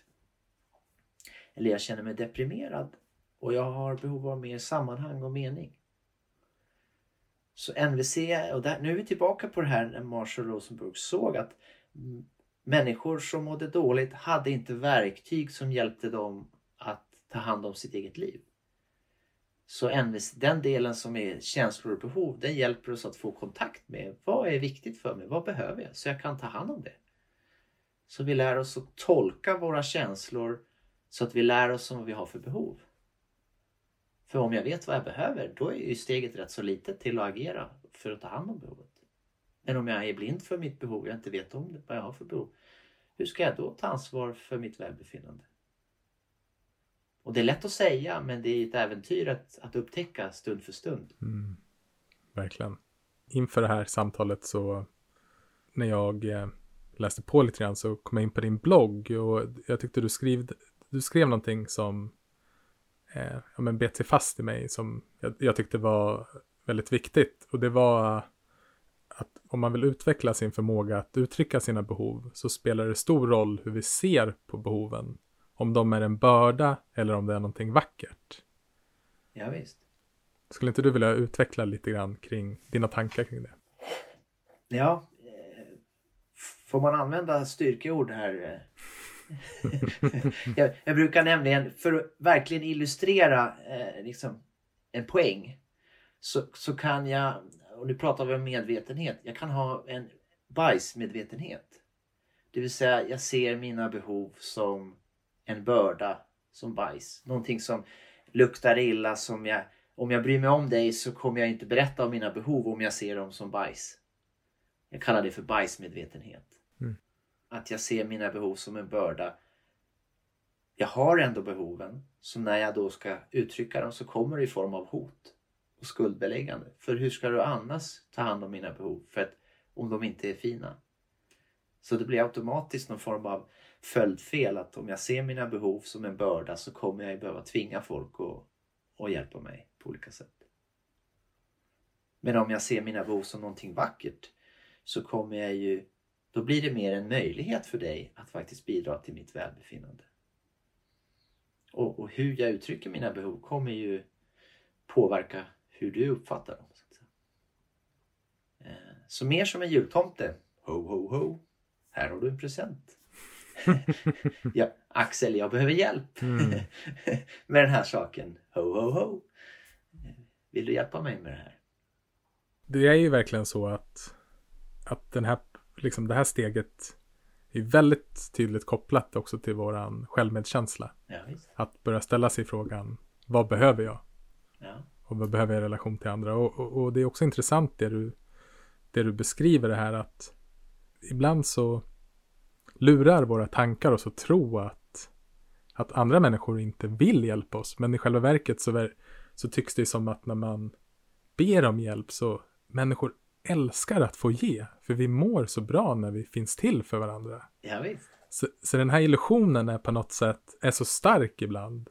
Eller jag känner mig deprimerad och jag har behov av mer sammanhang och mening. Så NVC, och där, nu är vi tillbaka på det här när Marshall Rosenberg såg att människor som mådde dåligt hade inte verktyg som hjälpte dem att ta hand om sitt eget liv. Så NVC, den delen som är känslor och behov, den hjälper oss att få kontakt med vad är viktigt för mig, vad behöver jag så jag kan ta hand om det. Så vi lär oss att tolka våra känslor så att vi lär oss vad vi har för behov. För om jag vet vad jag behöver, då är ju steget rätt så litet till att agera för att ta hand om behovet. Men om jag är blind för mitt behov jag inte vet om det, vad jag har för behov, hur ska jag då ta ansvar för mitt välbefinnande? Och det är lätt att säga, men det är ett äventyr att, att upptäcka stund för stund. Mm. Verkligen. Inför det här samtalet så när jag eh, läste på lite grann så kom jag in på din blogg och jag tyckte du skrev, du skrev någonting som eh, ja, men bet sig fast i mig som jag, jag tyckte var väldigt viktigt och det var att om man vill utveckla sin förmåga att uttrycka sina behov så spelar det stor roll hur vi ser på behoven. Om de är en börda eller om det är någonting vackert. Ja, visst. Skulle inte du vilja utveckla lite grann kring dina tankar kring det? Ja, eh, får man använda styrkeord här? <laughs> jag, jag brukar nämligen, för att verkligen illustrera eh, liksom en poäng, så, så kan jag, och nu pratar vi om medvetenhet, jag kan ha en bajsmedvetenhet. Det vill säga, jag ser mina behov som en börda, som bajs. Någonting som luktar illa, som jag, om jag bryr mig om dig så kommer jag inte berätta om mina behov om jag ser dem som bajs. Jag kallar det för bajsmedvetenhet. Mm. Att jag ser mina behov som en börda. Jag har ändå behoven. Så när jag då ska uttrycka dem så kommer det i form av hot och skuldbeläggande. För hur ska du annars ta hand om mina behov? För att om de inte är fina. Så det blir automatiskt någon form av följdfel att om jag ser mina behov som en börda så kommer jag ju behöva tvinga folk att, att hjälpa mig på olika sätt. Men om jag ser mina behov som någonting vackert så kommer jag ju då blir det mer en möjlighet för dig att faktiskt bidra till mitt välbefinnande. Och, och hur jag uttrycker mina behov kommer ju påverka hur du uppfattar dem. Så, att säga. Eh, så mer som en jultomte. Ho, ho, ho. Här har du en present ja, Axel, jag behöver hjälp Mm. <laughs> med den här saken. Ho, ho, ho. Vill du hjälpa mig med det här? Det är ju verkligen så att, att den här, liksom det här steget är väldigt tydligt kopplat också till våran självmedkänsla. Ja. Att börja ställa sig frågan, vad behöver jag? Ja. Och vad behöver jag i relation till andra? Och, och, och det är också intressant det du, det du beskriver det här att ibland så lurar våra tankar oss att tro att, att andra människor inte vill hjälpa oss. Men i själva verket så, så tycks det som att när man ber om hjälp så människor älskar att få ge. För vi mår så bra när vi finns till för varandra. ja, visst. Så, så den här illusionen är på något sätt är så stark ibland.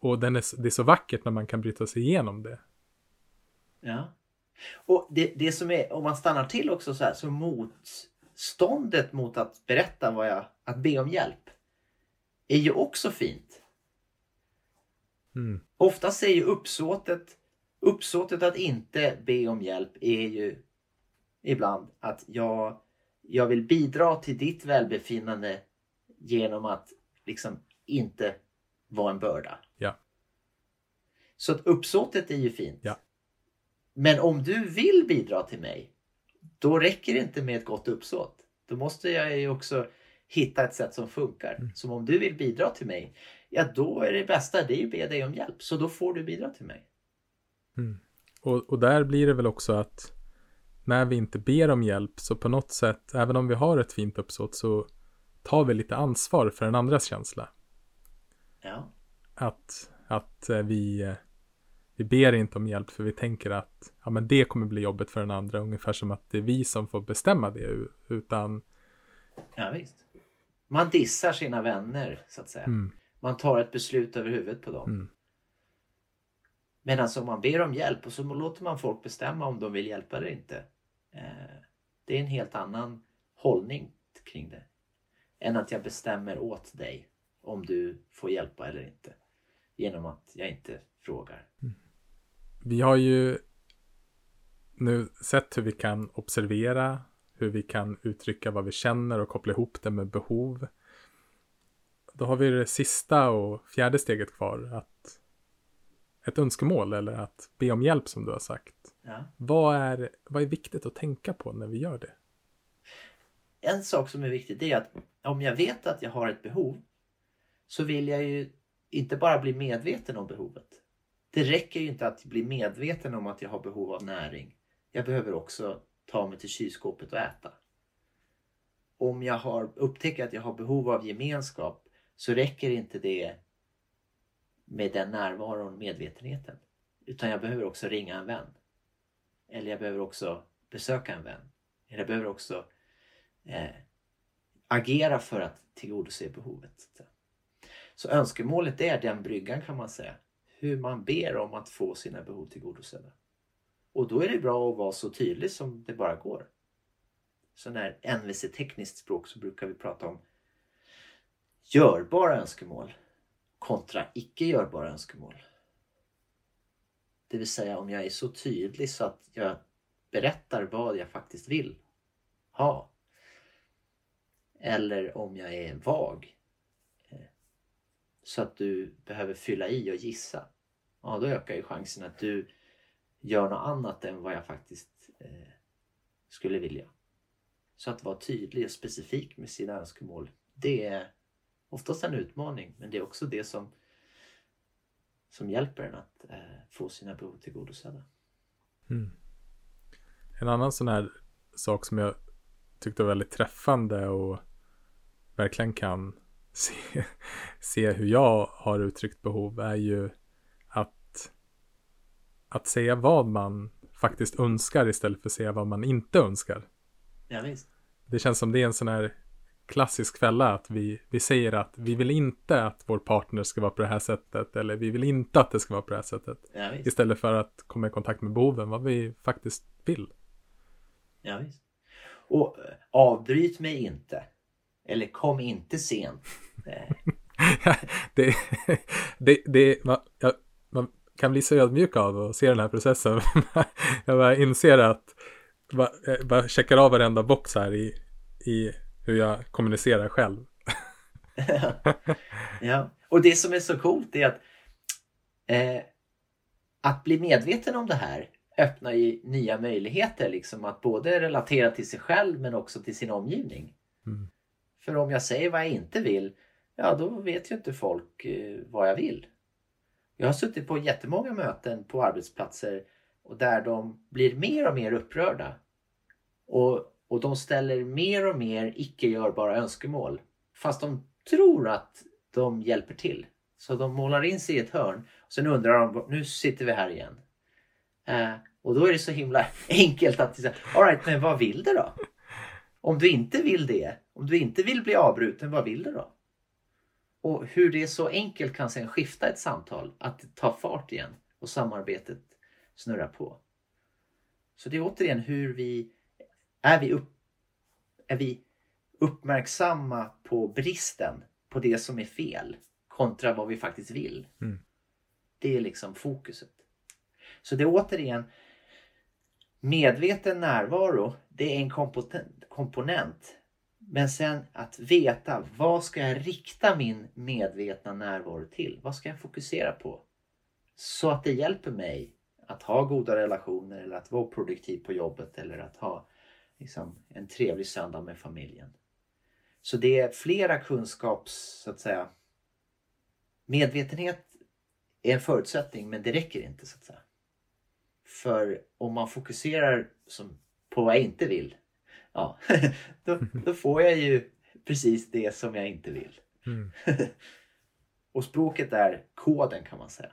Och den är, det är så vackert när man kan bryta sig igenom det. Ja. Och det, det som är, om man stannar till också så här, så motståndet mot att berätta vad jag, att be om hjälp är ju också fint. Mm. Oftast är ju uppsåtet, uppsåtet att inte be om hjälp är ju ibland att jag, jag vill bidra till ditt välbefinnande genom att liksom inte vara en börda. Ja. Så att uppsåtet är ju fint. Ja. Men om du vill bidra till mig, då räcker det inte med ett gott uppsåt. Då måste jag ju också hitta ett sätt som funkar. Mm. Som om du vill bidra till mig, ja då är det bästa det är att be dig om hjälp. Så då får du bidra till mig. Mm. Och, och där blir det väl också att när vi inte ber om hjälp så på något sätt, även om vi har ett fint uppsåt så tar vi lite ansvar för den andras känsla. Ja, Att, att eh, vi, eh, vi ber inte om hjälp för vi tänker att ja, men det kommer bli jobbet för den andra. Ungefär som att det är vi som får bestämma det. Utan ja visst. Man dissar sina vänner så att säga. mm, Man tar ett beslut över huvudet på dem. Mm. Medan om man ber om hjälp och så låter man folk bestämma om de vill hjälpa eller inte. Eh, det är en helt annan hållning kring det. Än att jag bestämmer åt dig om du får hjälpa eller inte. Genom att jag inte frågar. Vi har ju nu sett hur vi kan observera, hur vi kan uttrycka vad vi känner och koppla ihop det med behov. Då har vi det sista och fjärde steget kvar, att ett önskemål eller att be om hjälp som du har sagt. Ja. Vad är, vad är viktigt att tänka på när vi gör det? En sak som är viktig är att om jag vet att jag har ett behov så vill jag ju inte bara bli medveten om behovet. Det räcker ju inte att bli medveten om att jag har behov av näring. Jag behöver också ta mig till kylskåpet och äta. Om jag har upptäcker att jag har behov av gemenskap så räcker inte det med den närvaron, medvetenheten. Utan jag behöver också ringa en vän. Eller jag behöver också besöka en vän. Eller jag behöver också eh, agera för att tillgodose behovet. Så önskemålet är den bryggan kan man säga. Hur man ber om att få sina behov tillgodosedda. Och då är det bra att vara så tydlig som det bara går. Så när NVC-tekniskt språk så brukar vi prata om görbara önskemål kontra icke görbara önskemål. Det vill säga om jag är så tydlig så att jag berättar vad jag faktiskt vill ha. Eller om jag är vag. Så att du behöver fylla i och gissa. Ja, då ökar ju chansen att du gör något annat än vad jag faktiskt eh, skulle vilja. Så att vara tydlig och specifik med sina önskemål. Det är oftast en utmaning men det är också det som, som hjälper en att eh, få sina behov tillgodosedda. Mm. En annan sån här sak som jag tyckte var väldigt träffande och verkligen kan se, se hur jag har uttryckt behov är ju att, att säga vad man faktiskt önskar istället för att säga vad man inte önskar. Ja, visst. Det känns som det är en sån här klassisk fälla att vi, vi säger att vi vill inte att vår partner ska vara på det här sättet eller vi vill inte att det ska vara på det här sättet. Ja. Istället för att komma i kontakt med behoven, vad vi faktiskt vill. Ja, visst. Och eh, avbryt mig inte. Eller kom inte sent. Eh, <laughs> det, det, det, man, jag, man kan bli så ödmjuk av att se den här processen. <laughs> jag bara inser att bara, jag bara checkar av varenda box här i, i hur jag kommunicerar själv. <laughs> ja, och det som är så coolt är att eh, att bli medveten om det här öppnar ju nya möjligheter liksom att både relatera till sig själv men också till sin omgivning. Mm. För om jag säger vad jag inte vill, ja då vet ju inte folk eh, vad jag vill. Jag har suttit på jättemånga möten på arbetsplatser och där de blir mer och mer upprörda. Och, och de ställer mer och mer icke görbara önskemål. Fast de tror att de hjälper till. Så de målar in sig i ett hörn. Och sen undrar de, nu sitter vi här igen. Eh, och då är det så himla <laughs> enkelt att säga, alright men vad vill du då? Om du inte vill det, om du inte vill bli avbruten, vad vill du då? Och hur det så enkelt kan sen skifta ett samtal, att ta fart igen och samarbetet snurrar på. Så det är återigen hur vi, är vi, upp, är vi uppmärksamma på bristen, på det som är fel kontra vad vi faktiskt vill. Mm. Det är liksom fokuset. Så det är återigen medveten närvaro, det är en komponent. Men sen att veta vad ska jag rikta min medvetna närvaro till? Vad ska jag fokusera på? Så att det hjälper mig att ha goda relationer eller att vara produktiv på jobbet eller att ha liksom, en trevlig söndag med familjen. Så det är flera kunskaps, så att säga. Medvetenhet är en förutsättning men det räcker inte så att säga. För om man fokuserar på vad jag inte vill, ja, <laughs> då, då får jag ju precis det som jag inte vill. Mm. <laughs> och språket är koden kan man säga.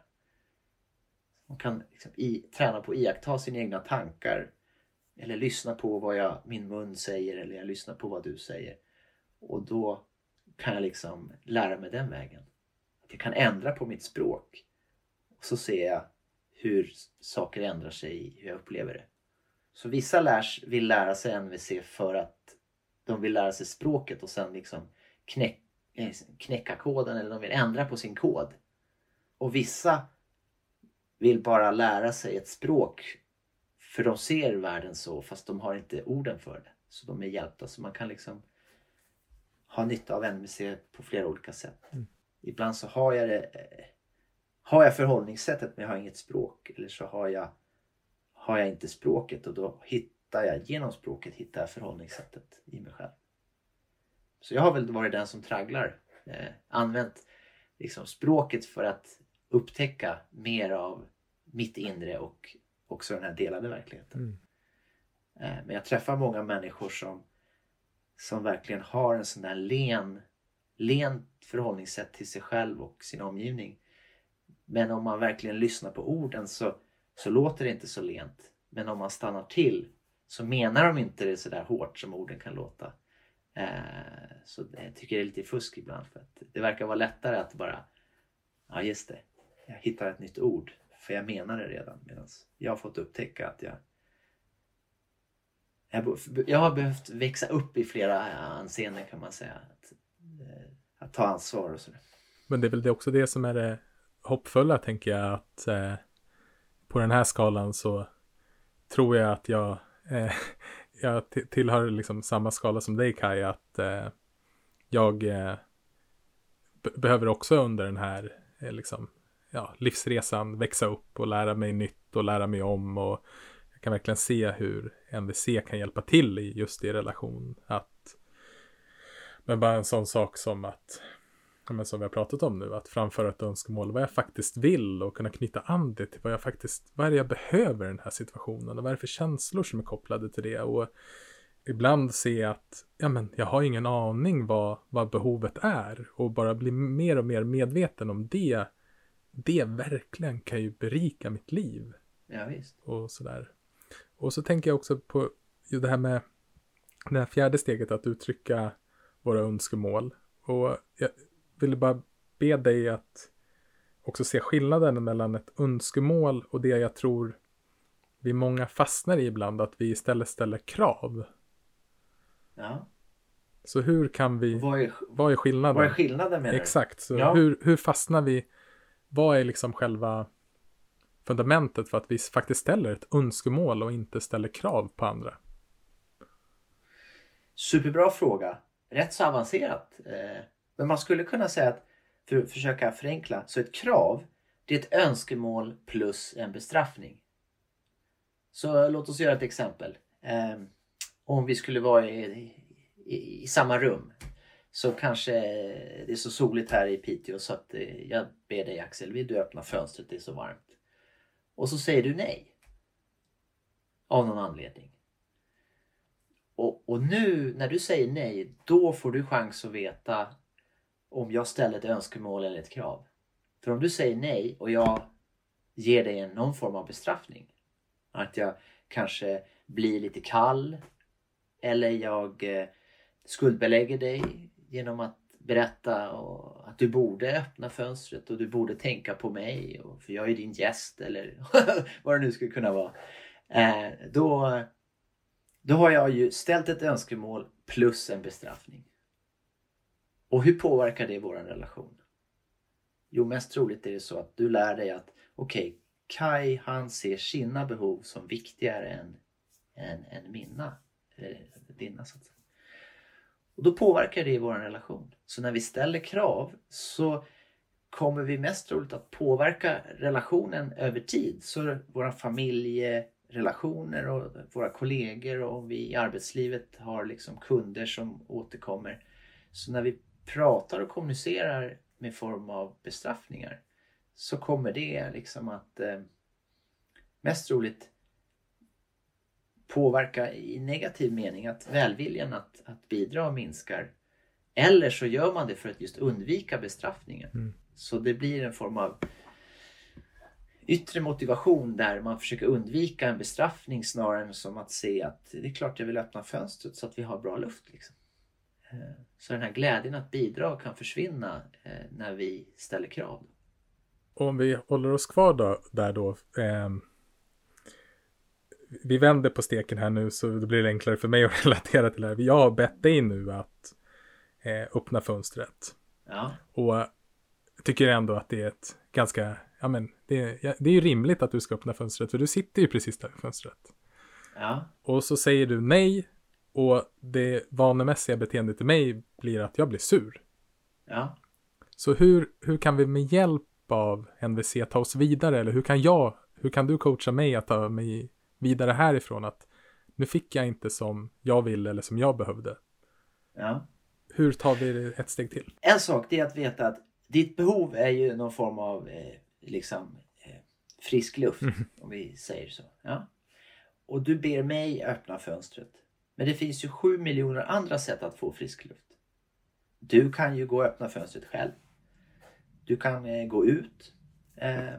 Man kan liksom i, träna på att iaktta sina egna tankar. Eller lyssna på vad jag, min mun säger eller jag lyssnar på vad du säger. Och då kan jag liksom lära mig den vägen. Att jag kan ändra på mitt språk. Och så ser jag hur saker ändrar sig hur jag upplever det. Så vissa lärs, vill lära sig NVC för att de vill lära sig språket och sen liksom knäck, eh, knäcka koden eller de vill ändra på sin kod. Och vissa vill bara lära sig ett språk för de ser världen så fast de har inte orden för det. Så de är hjälpta. Så man kan liksom ha nytta av NVC på flera olika sätt. Mm. Ibland så har jag det eh, har jag förhållningssättet men jag har inget språk. Eller så har jag, har jag inte språket och då hittar jag genom språket hittar jag förhållningssättet i mig själv. Så jag har väl varit den som tragglar. Eh, använt liksom språket för att upptäcka mer av mitt inre och också den här delade verkligheten. Mm. Eh, men jag träffar många människor som, som verkligen har en sån där len, lent förhållningssätt till sig själv och sin omgivning. Men om man verkligen lyssnar på orden så, så låter det inte så lent. Men om man stannar till så menar de inte det så där hårt som orden kan låta. Eh, så jag tycker det är lite fusk ibland. För att det verkar vara lättare att bara, ja just det, jag hittar ett nytt ord. För jag menar det redan. Medan jag har fått upptäcka att jag jag har behövt växa upp i flera eh, anseenden kan man säga. Att, eh, att ta ansvar och sådär. Men det är väl det också det som är det hoppfulla tänker jag att eh, på den här skalan så tror jag att jag, eh, <laughs> jag tillhör liksom samma skala som dig Kaj att eh, jag eh, behöver också under den här eh, liksom, ja, livsresan växa upp och lära mig nytt och lära mig om och jag kan verkligen se hur MVC kan hjälpa till i just i relation att men bara en sån sak som att men som vi har pratat om nu, att framföra ett önskemål, vad jag faktiskt vill och kunna knyta an det till vad jag faktiskt, vad är det jag behöver i den här situationen och vad är det för känslor som är kopplade till det och ibland se att, ja men jag har ingen aning vad, vad behovet är och bara bli mer och mer medveten om det, det verkligen kan ju berika mitt liv. Ja, visst. Och sådär. Och så tänker jag också på det här med det här fjärde steget att uttrycka våra önskemål. Och jag, ville bara be dig att också se skillnaden mellan ett önskemål och det jag tror vi många fastnar i ibland, att vi istället ställer krav. Ja. Så hur kan vi, Vad är, vad är skillnaden? vad är skillnaden menar du? Exakt, så Ja. hur, hur fastnar vi? Vad är liksom själva fundamentet för att vi faktiskt ställer ett önskemål och inte ställer krav på andra? Superbra fråga. Rätt så avancerat. Eh, men man skulle kunna säga att, för att försöka förenkla, så ett krav det är ett önskemål plus en bestraffning. Så låt oss göra ett exempel. Ehm, om vi skulle vara i, i, i samma rum så kanske det är så soligt här i Piteå så att eh, jag ber dig Axel, vill du öppna fönstret? Det är så varmt. Och så säger du nej. Av någon anledning. Och, och nu när du säger nej, då får du chans att veta om jag ställer ett önskemål eller ett krav. För om du säger nej och jag ger dig någon form av bestraffning. Att jag kanske blir lite kall. Eller jag eh, skuldbelägger dig genom att berätta och att du borde öppna fönstret och du borde tänka på mig. Och, för jag är din gäst eller <laughs> vad det nu skulle kunna vara. Eh, då, då har jag ju ställt ett önskemål plus en bestraffning. Och hur påverkar det vår relation? Jo, mest troligt är det så att du lär dig att okej, okay, Kai han ser sina behov som viktigare än, än, än mina. Eller dina så att säga. Och då påverkar det vår relation. Så när vi ställer krav så kommer vi mest troligt att påverka relationen över tid. Så våra familjerelationer och våra kollegor och om vi i arbetslivet har liksom kunder som återkommer. Så när vi pratar och kommunicerar med form av bestraffningar så kommer det liksom att eh, mest troligt påverka i negativ mening att välviljan att, att bidra minskar. Eller så gör man det för att just undvika bestraffningen. Mm. Så det blir en form av yttre motivation där man försöker undvika en bestraffning snarare än som att se att det är klart jag vill öppna fönstret så att vi har bra luft. Liksom. Så den här glädjen att bidra kan försvinna när vi ställer krav. Om vi håller oss kvar då, där då. Eh, vi vänder på steken här nu så då blir det enklare för mig att <laughs> relatera till det här. Jag har bett dig nu att eh, öppna fönstret. Ja. Och tycker ändå att det är ett ganska, ja men det är, det är ju rimligt att du ska öppna fönstret för du sitter ju precis där vid fönstret. Ja. Och så säger du nej och det vanemässiga beteendet i mig blir att jag blir sur. Ja. Så hur, hur kan vi med hjälp av NVC ta oss vidare? Eller hur kan jag, hur kan du coacha mig att ta mig vidare härifrån? Att nu fick jag inte som jag ville eller som jag behövde. ja. Hur tar vi det ett steg till? En sak det är att veta att ditt behov är ju någon form av eh, liksom eh, frisk luft. Om vi säger så. Ja. Och du ber mig öppna fönstret. Men det finns ju sju miljoner andra sätt att få frisk luft. Du kan ju gå och öppna fönstret själv. Du kan eh, gå ut. Eh,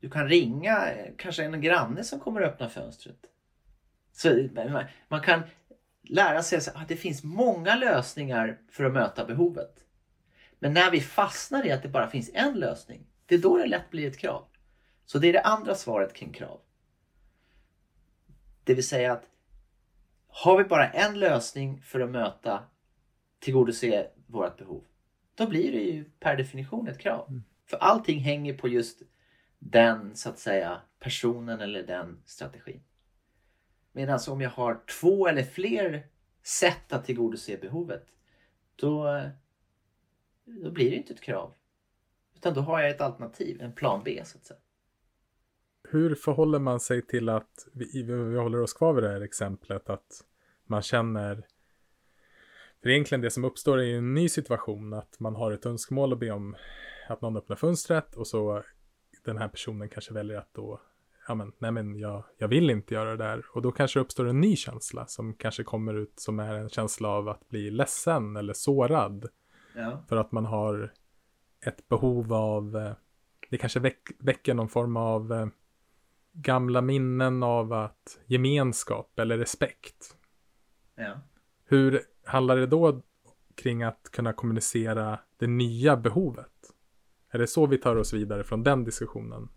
du kan ringa eh, kanske en granne som kommer att öppna fönstret. Så man kan lära sig att det finns många lösningar för att möta behovet. Men när vi fastnar i att det bara finns en lösning, det är då det lätt blir ett krav. Så det är det andra svaret kring krav. Det vill säga att har vi bara en lösning för att möta, tillgodose vårt behov, då blir det ju per definition ett krav. Mm. För allting hänger på just den, så att säga, personen eller den strategin. Medan om jag har två eller fler sätt att tillgodose behovet, då, då blir det inte ett krav. Utan då har jag ett alternativ, en plan B så att säga. Hur förhåller man sig till att, vi, vi håller oss kvar vid det här exemplet, att man känner för egentligen det som uppstår är ju en ny situation, att man har ett önskemål att be om att någon öppnar fönstret och så den här personen kanske väljer att då, ja men, nej men jag, jag vill inte göra det där. Och då kanske det uppstår en ny känsla som kanske kommer ut som är en känsla av att bli ledsen eller sårad. Ja. För att man har ett behov av, eh, det kanske väck, väcker någon form av eh, gamla minnen av att gemenskap eller respekt. Ja. Hur handlar det då kring att kunna kommunicera det nya behovet? Är det så vi tar oss vidare från den diskussionen?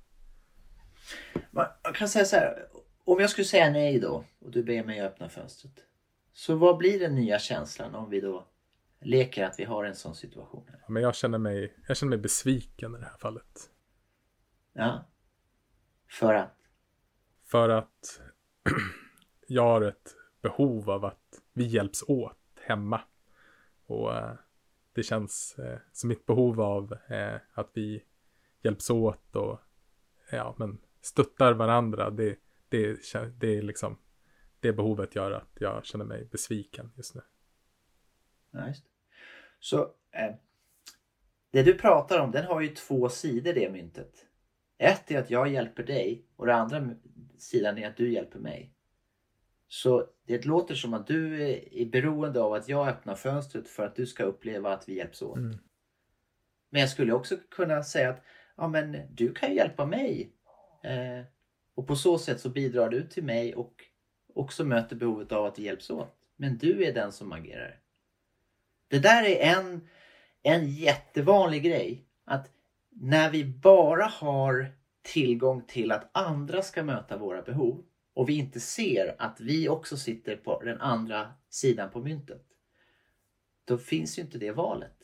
Man kan säga så här, om jag skulle säga nej då och du ber mig öppna fönstret. Så vad blir den nya känslan om vi då leker att vi har en sån situation? Här? Men jag känner mig, jag känner mig besviken i det här fallet. Ja. För att? För att <clears throat> jag har ett behov av att vi hjälps åt hemma. Och eh, det känns eh, som mitt behov av eh, att vi hjälps åt och ja, men stöttar varandra. Det, det, det är liksom det behovet gör att jag känner mig besviken just nu. Nice. det. Så eh, det du pratar om den har ju två sidor det myntet. Ett är att jag hjälper dig och det andra sidan är att du hjälper mig. Så det låter som att du är beroende av att jag öppnar fönstret för att du ska uppleva att vi hjälps åt. Mm. Men jag skulle också kunna säga att ja, men du kan ju hjälpa mig. Eh, och på så sätt så bidrar du till mig och också möter behovet av att vi hjälps åt. Men du är den som agerar. Det där är en, en jättevanlig grej. Att när vi bara har tillgång till att andra ska möta våra behov och vi inte ser att vi också sitter på den andra sidan på myntet. Då finns ju inte det valet.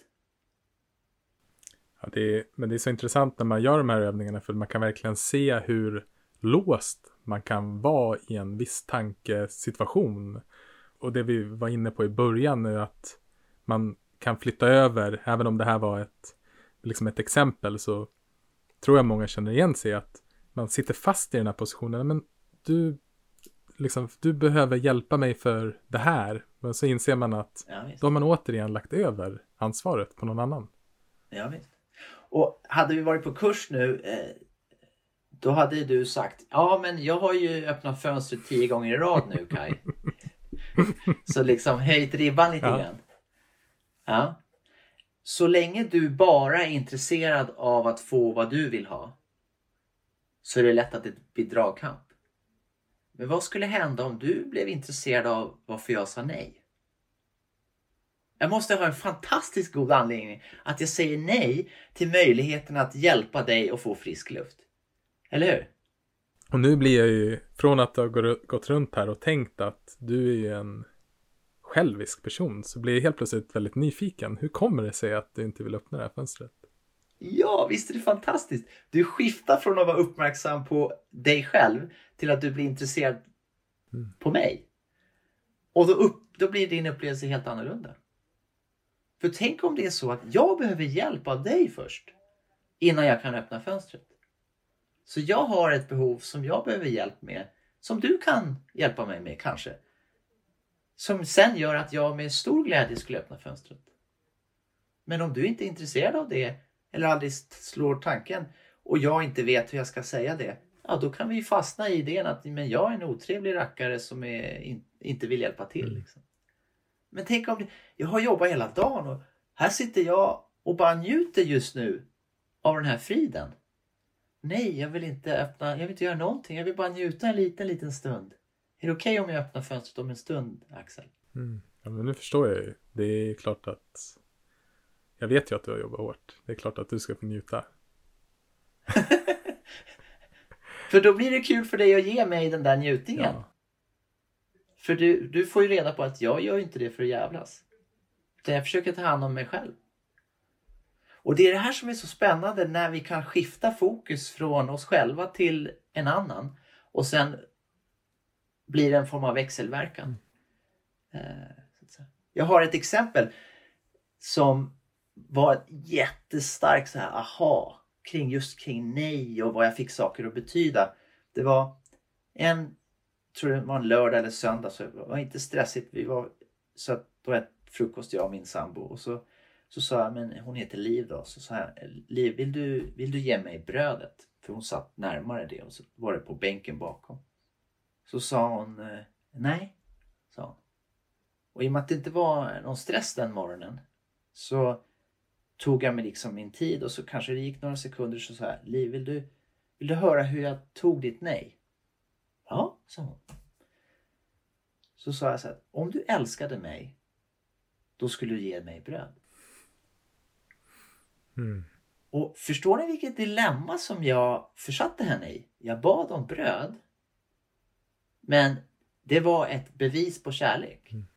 Ja, det är, men det är så intressant när man gör de här övningarna för man kan verkligen se hur låst man kan vara i en viss tankesituation. Och det vi var inne på i början är att man kan flytta över, även om det här var ett, liksom ett exempel, så tror jag många känner igen sig att man sitter fast i den här positionen. Men du, liksom, du behöver hjälpa mig för det här. Men så inser man att Ja, då har man återigen lagt över ansvaret på någon annan. Ja, visst. Och hade vi varit på kurs nu eh, då hade du sagt ja men jag har ju öppnat fönstret tio gånger i rad nu Kai. <laughs> Så liksom höjt ribban lite Ja. grann. Ja. Så länge du bara är intresserad av att få vad du vill ha så är det lätt att det blir dragkamp. Men vad skulle hända om du blev intresserad av varför jag sa nej? Jag måste ha en fantastiskt god anledning att jag säger nej till möjligheten att hjälpa dig att få frisk luft. Eller hur? Och nu blir jag ju, från att ha gått runt här och tänkt att du är ju en självisk person, så blir jag helt plötsligt väldigt nyfiken. Hur kommer det sig att du inte vill öppna det här fönstret? Ja, visst är det fantastiskt. Du skiftar från att vara uppmärksam på dig själv till att du blir intresserad på mig. Och då, upp, då blir din upplevelse helt annorlunda. För tänk om det är så att jag behöver hjälp av dig först innan jag kan öppna fönstret. Så jag har ett behov som jag behöver hjälp med som du kan hjälpa mig med kanske. Som sen gör att jag med stor glädje skulle öppna fönstret. Men om du inte är intresserad av det eller aldrig slår tanken och jag inte vet hur jag ska säga det. Ja, då kan vi fastna i idén att men jag är en otrevlig rackare som är, in, inte vill hjälpa till. Liksom. Men tänk om det, jag har jobbat hela dagen och här sitter jag och bara njuter just nu av den här friden. Nej, jag vill inte öppna, jag vill inte göra någonting. Jag vill bara njuta en liten, liten stund. Är det okej om jag öppnar fönstret om en stund, Axel? Mm. Ja, men nu förstår jag ju. Det är klart att jag vet ju att du har jobbat hårt. Det är klart att du ska få njuta. <laughs> För då blir det kul för dig att ge mig den där njutningen. Ja. För du, du får ju reda på att jag gör inte det för att jävlas. Utan jag försöker ta hand om mig själv. Och det är det här som är så spännande när vi kan skifta fokus från oss själva till en annan. Och sen blir en form av växelverkan. Eh, jag har ett exempel som var ett jättestarkt så här aha kring just kring nej och vad jag fick saker att betyda. Det var en, tror det var en lördag eller söndag så det var inte stressigt. Vi var så att då åt frukost jag och min sambo och så, så sa jag, men hon heter Liv då, så sa jag, Liv vill du, vill du ge mig brödet? För hon satt närmare det och så var det på bänken bakom. Så sa hon, eh, nej, sa hon. Och i och med att det inte var någon stress den morgonen så tog jag mig liksom min tid och så kanske det gick några sekunder så sa jag, Liv vill du, vill du höra hur jag tog ditt nej? Ja, sa hon. Så sa jag så här, om du älskade mig då skulle du ge mig bröd. Mm. Och förstår ni vilket dilemma som jag försatte henne i? Jag bad om bröd. Men det var ett bevis på kärlek. Mm.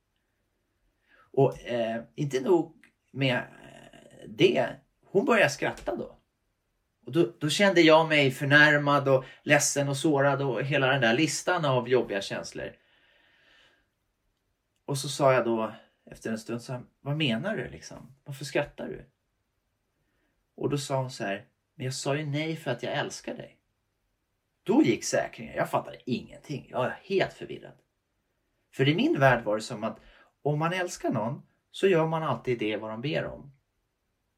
Och eh, inte nog med eh, det, hon började skratta då. Och då, då kände jag mig förnärmad och ledsen och sårad och hela den där listan av jobbiga känslor. Och så sa jag då efter en stund så här, vad menar du liksom? Varför skrattar du? Och då sa hon så här, men jag sa ju nej för att jag älskar dig. Då gick säkringen, jag fattade ingenting. Jag var helt förvirrad. För i min värld var det som att om man älskar någon så gör man alltid det vad de ber om.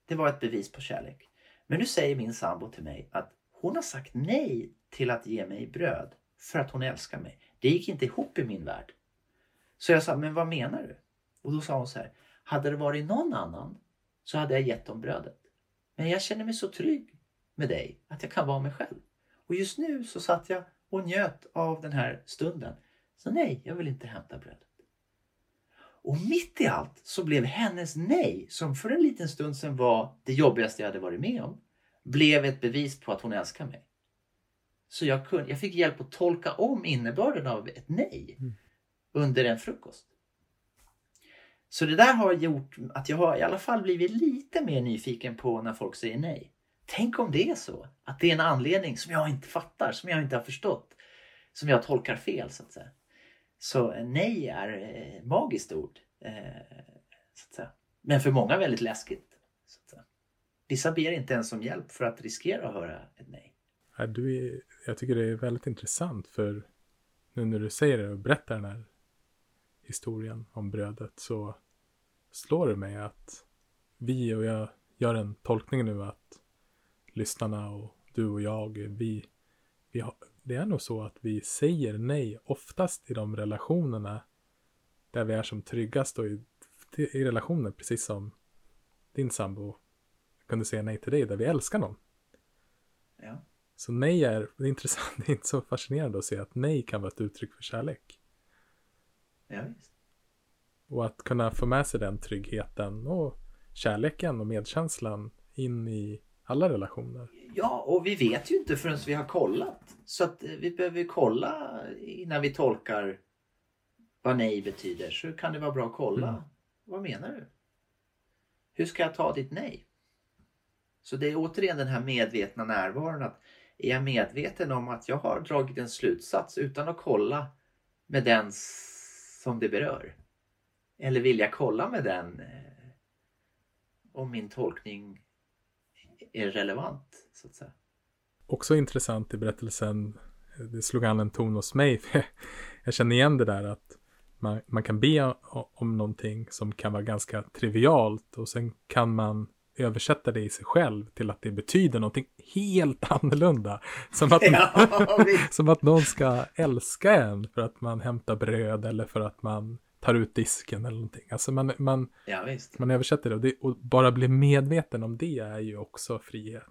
Det var ett bevis på kärlek. Men nu säger min sambo till mig att hon har sagt nej till att ge mig bröd för att hon älskar mig. Det gick inte ihop i min värld. Så jag sa, men vad menar du? Och då sa hon så här, hade det varit någon annan så hade jag gett dem brödet. Men jag känner mig så trygg med dig att jag kan vara mig själv. Och just nu så satt jag och njöt av den här stunden. Så nej, jag vill inte hämta brödet. Och mitt i allt så blev hennes nej, som för en liten stund sedan var det jobbigaste jag hade varit med om, blev ett bevis på att hon älskar mig. Så jag, kunde, jag fick hjälp att tolka om innebörden av ett nej Mm. under en frukost. Så det där har gjort att jag har i alla fall blivit lite mer nyfiken på när folk säger nej. Tänk om det är så, att det är en anledning som jag inte fattar, som jag inte har förstått, som jag tolkar fel så att säga. Så eh, nej är eh, magiskt ord. Eh, så att säga. Men för många väldigt läskigt. Så att säga. Vissa ber inte ens om hjälp för att riskera att höra ett nej. Ja, du är, jag tycker det är väldigt intressant för nu när du säger det och berättar den här historien om brödet så slår det mig att vi och jag gör en tolkning nu att lyssnarna och du och jag, vi, vi har, det är nog så att vi säger nej oftast i de relationerna där vi är som tryggast och i, i relationer precis som din sambo kunde säga nej till dig där vi älskar någon. Ja. Så nej är, det <laughs> är intressant, det är inte så fascinerande att se att nej kan vara ett uttryck för kärlek. Ja, visst. Och att kunna få med sig den tryggheten och kärleken och medkänslan in i alla relationer. Ja, och vi vet ju inte förrän vi har kollat. Så att eh, vi behöver kolla innan vi tolkar vad nej betyder. Så kan det vara bra att kolla. Mm. Vad menar du? Hur ska jag ta ditt nej? Så det är återigen den här medvetna närvaron. att Är jag medveten om att jag har dragit en slutsats utan att kolla med den som det berör? Eller vill jag kolla med den eh, om min tolkning är relevant? Så att säga. Också intressant i berättelsen, det slog an en ton hos mig. för <laughs> Jag känner igen det där att man, man kan be om någonting som kan vara ganska trivialt och sen kan man översätta det i sig själv till att det betyder någonting helt <laughs> annorlunda. Som att, <laughs> Ja, som att någon ska älska en för att man hämtar bröd eller för att man tar ut disken eller någonting. Alltså man, man, Ja, visst. man översätter det och, det och bara bli medveten om det är ju också frihet.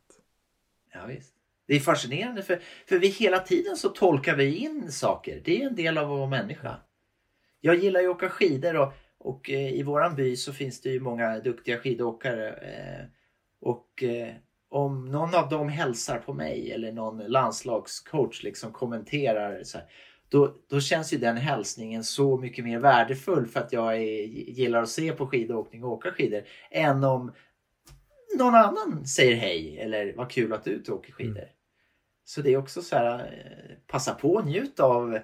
Ja, visst. Det är fascinerande för, för vi hela tiden så tolkar vi in saker. Det är en del av att vara människa. Jag gillar ju att åka skidor och, och eh, i våran by så finns det ju många duktiga skidåkare. Eh, och eh, om någon av dem hälsar på mig eller någon landslagscoach liksom kommenterar så här, då, då känns ju den hälsningen så mycket mer värdefull för att jag är, gillar att se på skidåkning och åka skidor än om någon annan säger hej eller vad kul att du åker skidor. Så det är också så här, eh, passa på och njut av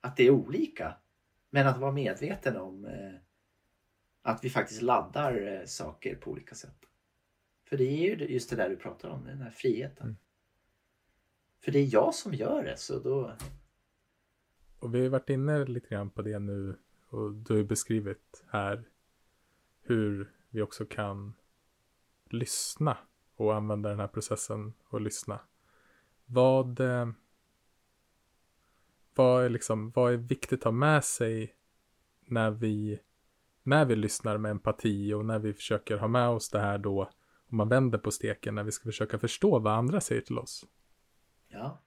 att det är olika. Men att vara medveten om eh, att vi faktiskt laddar eh, saker på olika sätt. För det är ju just det där du pratar om, den här friheten. Mm. För det är jag som gör det, så då... Och vi har varit inne lite grann på det nu och du har ju beskrivit här hur vi också kan lyssna och använda den här processen och lyssna. Vad, eh, vad, är liksom, vad är viktigt att ha med sig när vi, när vi lyssnar med empati och när vi försöker ha med oss det här då om man vänder på steken när vi ska försöka förstå vad andra säger till oss. Ja.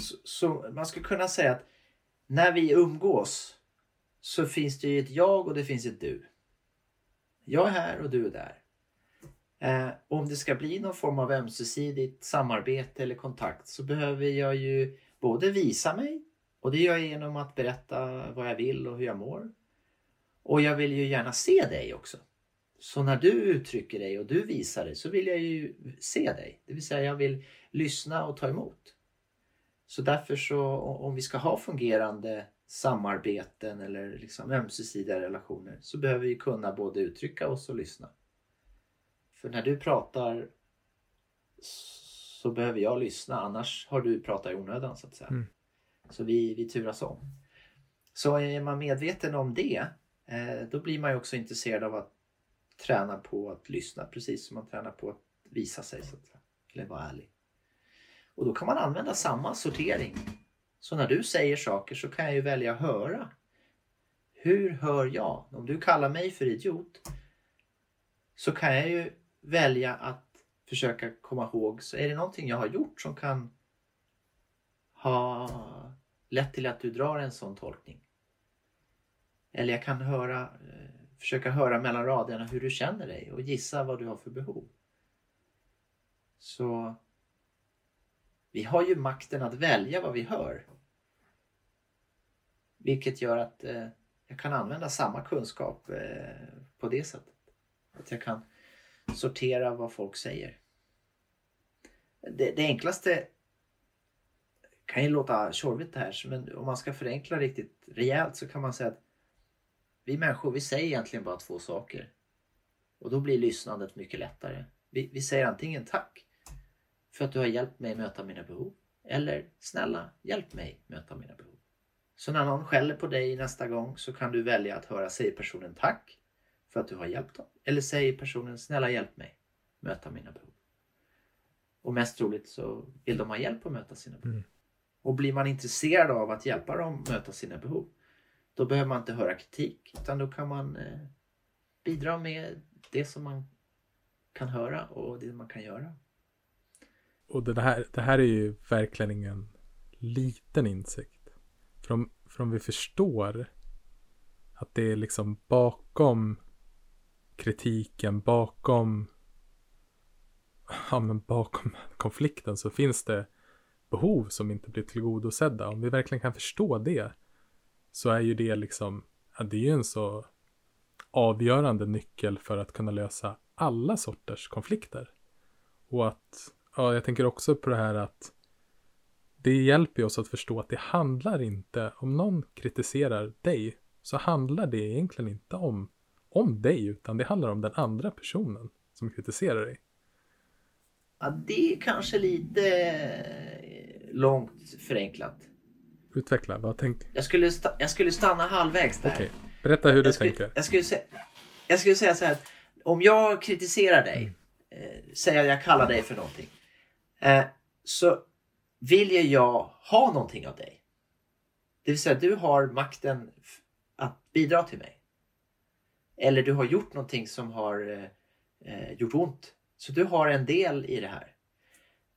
Så, så man skulle kunna säga att när vi umgås så finns det ju ett jag och det finns ett du. Jag är här och du är där. Eh, om det ska bli någon form av ömsesidigt samarbete eller kontakt så behöver jag ju både visa mig och det gör jag genom att berätta vad jag vill och hur jag mår. Och jag vill ju gärna se dig också. Så när du uttrycker dig och du visar dig så vill jag ju se dig. Det vill säga jag vill lyssna och ta emot. Så därför så om vi ska ha fungerande samarbeten eller liksom ömsesidiga relationer så behöver vi kunna både uttrycka oss och lyssna. För när du pratar så behöver jag lyssna annars har du pratat i onödan så att säga. Mm. Så vi, vi turas om. Så är man medveten om det eh, då blir man ju också intresserad av att träna på att lyssna precis som man tränar på att visa sig. Så att säga. Eller vara ärlig. Och då kan man använda samma sortering. Så när du säger saker så kan jag ju välja att höra. Hur hör jag? Om du kallar mig för idiot så kan jag ju välja att försöka komma ihåg. Så är det någonting jag har gjort som kan ha lett till att du drar en sån tolkning? Eller jag kan höra, eh, försöka höra mellan raderna hur du känner dig och gissa vad du har för behov. Så vi har ju makten att välja vad vi hör. Vilket gör att eh, jag kan använda samma kunskap eh, på det sättet. Att jag kan sortera vad folk säger. Det, det enklaste kan ju låta tjorvigt det här men om man ska förenkla riktigt rejält så kan man säga att vi människor vi säger egentligen bara två saker. Och då blir lyssnandet mycket lättare. Vi, vi säger antingen tack för att du har hjälpt mig möta mina behov. Eller snälla, hjälp mig möta mina behov. Så när någon skäller på dig nästa gång så kan du välja att höra, säger personen tack för att du har hjälpt dem? Eller säger personen, snälla hjälp mig möta mina behov. Och mest troligt så vill de ha hjälp att möta sina behov. Mm. Och blir man intresserad av att hjälpa dem möta sina behov, då behöver man inte höra kritik utan då kan man eh, bidra med det som man kan höra och det man kan göra. Och det här, det här är ju verkligen ingen liten insikt. För om, för om vi förstår att det är liksom bakom kritiken, bakom ja, men bakom <laughs> konflikten så finns det behov som inte blir tillgodosedda. Om vi verkligen kan förstå det så är ju det liksom, ja, det är ju en så avgörande nyckel för att kunna lösa alla sorters konflikter. Och att, ja, jag tänker också på det här att det hjälper oss att förstå att det handlar inte, om någon kritiserar dig, så handlar det egentligen inte om, om dig, utan det handlar om den andra personen som kritiserar dig. Ja, det är kanske lite eh, långt förenklat. Utveckla, vad tänkte Jag skulle, jag skulle stanna halvvägs där. Okej, berätta hur du jag, skulle, tänker. jag, skulle säga, jag skulle säga så här att om jag kritiserar dig, eh, säger att jag kallar dig för någonting, eh, så vill ju jag ha någonting av dig. Det vill säga du har makten att bidra till mig. Eller du har gjort någonting som har eh, eh, gjort ont. Så du har en del i det här.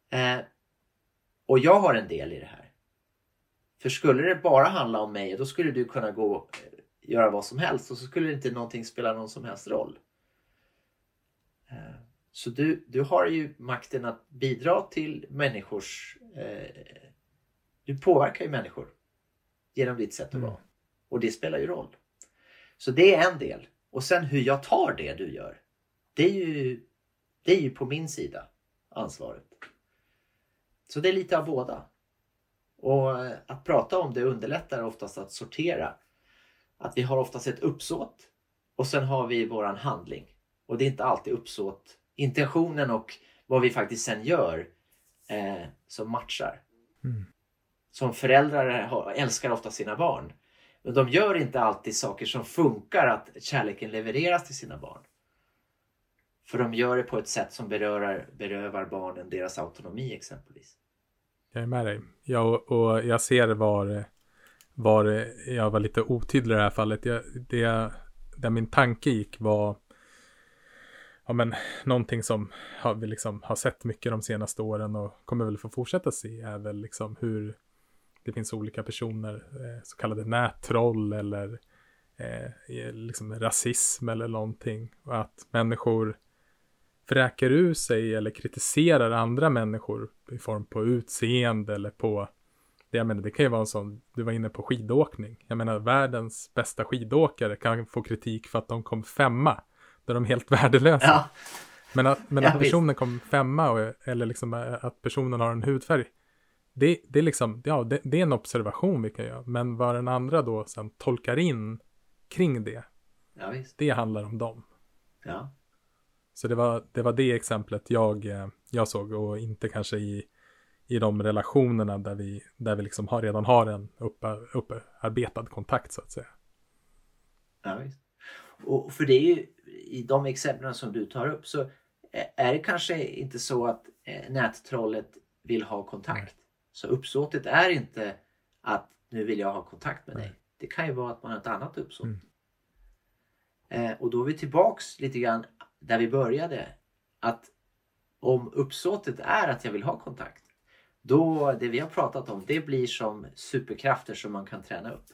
Eh, och jag har en del i det här. För skulle det bara handla om mig, då skulle du kunna gå och göra vad som helst och så skulle inte någonting spela någon som helst roll. Eh, så du, du har ju makten att bidra till människors... Eh, du påverkar ju människor genom ditt sätt att Mm. vara. Och det spelar ju roll. Så det är en del. Och sen hur jag tar det du gör. Det är ju, det är ju på min sida ansvaret. Så det är lite av båda. Och eh, att prata om det underlättar oftast att sortera. Att vi har oftast ett uppsåt och sen har vi våran handling. Och det är inte alltid uppsåt, intentionen och vad vi faktiskt sen gör eh, som matchar. Mm. Som föräldrar älskar ofta sina barn. Men de gör inte alltid saker som funkar att kärleken levereras till sina barn. För de gör det på ett sätt som berörar, berövar barnen deras autonomi exempelvis. Jag är med dig. Jag, och jag ser var, var jag var lite otydlig i det här fallet. Jag, det, där min tanke gick var ja, men, någonting som har, vi liksom har sett mycket de senaste åren och kommer väl få fortsätta se är väl liksom hur det finns olika personer, eh, så kallade nättroll eller eh, eh liksom rasism eller någonting. Och att människor vräker ur sig eller kritiserar andra människor i form på utseende eller på Det, jag menar, det kan ju vara en sån, du var inne på skidåkning. Jag menar, världens bästa skidåkare kan få kritik för att de kom femma. Där de är helt <laughs> värdelösa. Ja, Men att, men Ja, att personen kom femma och, eller liksom eh, att personen har en hudfärg. Det, det är liksom, ja, det, det är en observation vi kan göra. Men vad den andra då sen tolkar in kring det, ja det handlar om dem. Ja. Så det var det, var det exemplet jag, eh, jag såg och inte kanske i, i de relationerna där vi, där vi liksom har, redan har en upparbetad kontakt så att säga. Ja, visst. Och för det är ju i de exemplen som du tar upp så eh, är det kanske inte så att eh, nättrollet vill ha kontakt. Så uppsåtet är inte att nu vill jag ha kontakt med dig. Det kan ju vara att man har ett annat uppsåt. Mm. Eh, och då är vi tillbaks lite grann där vi började. Att om uppsåtet är att jag vill ha kontakt. Då det vi har pratat om det blir som superkrafter som man kan träna upp.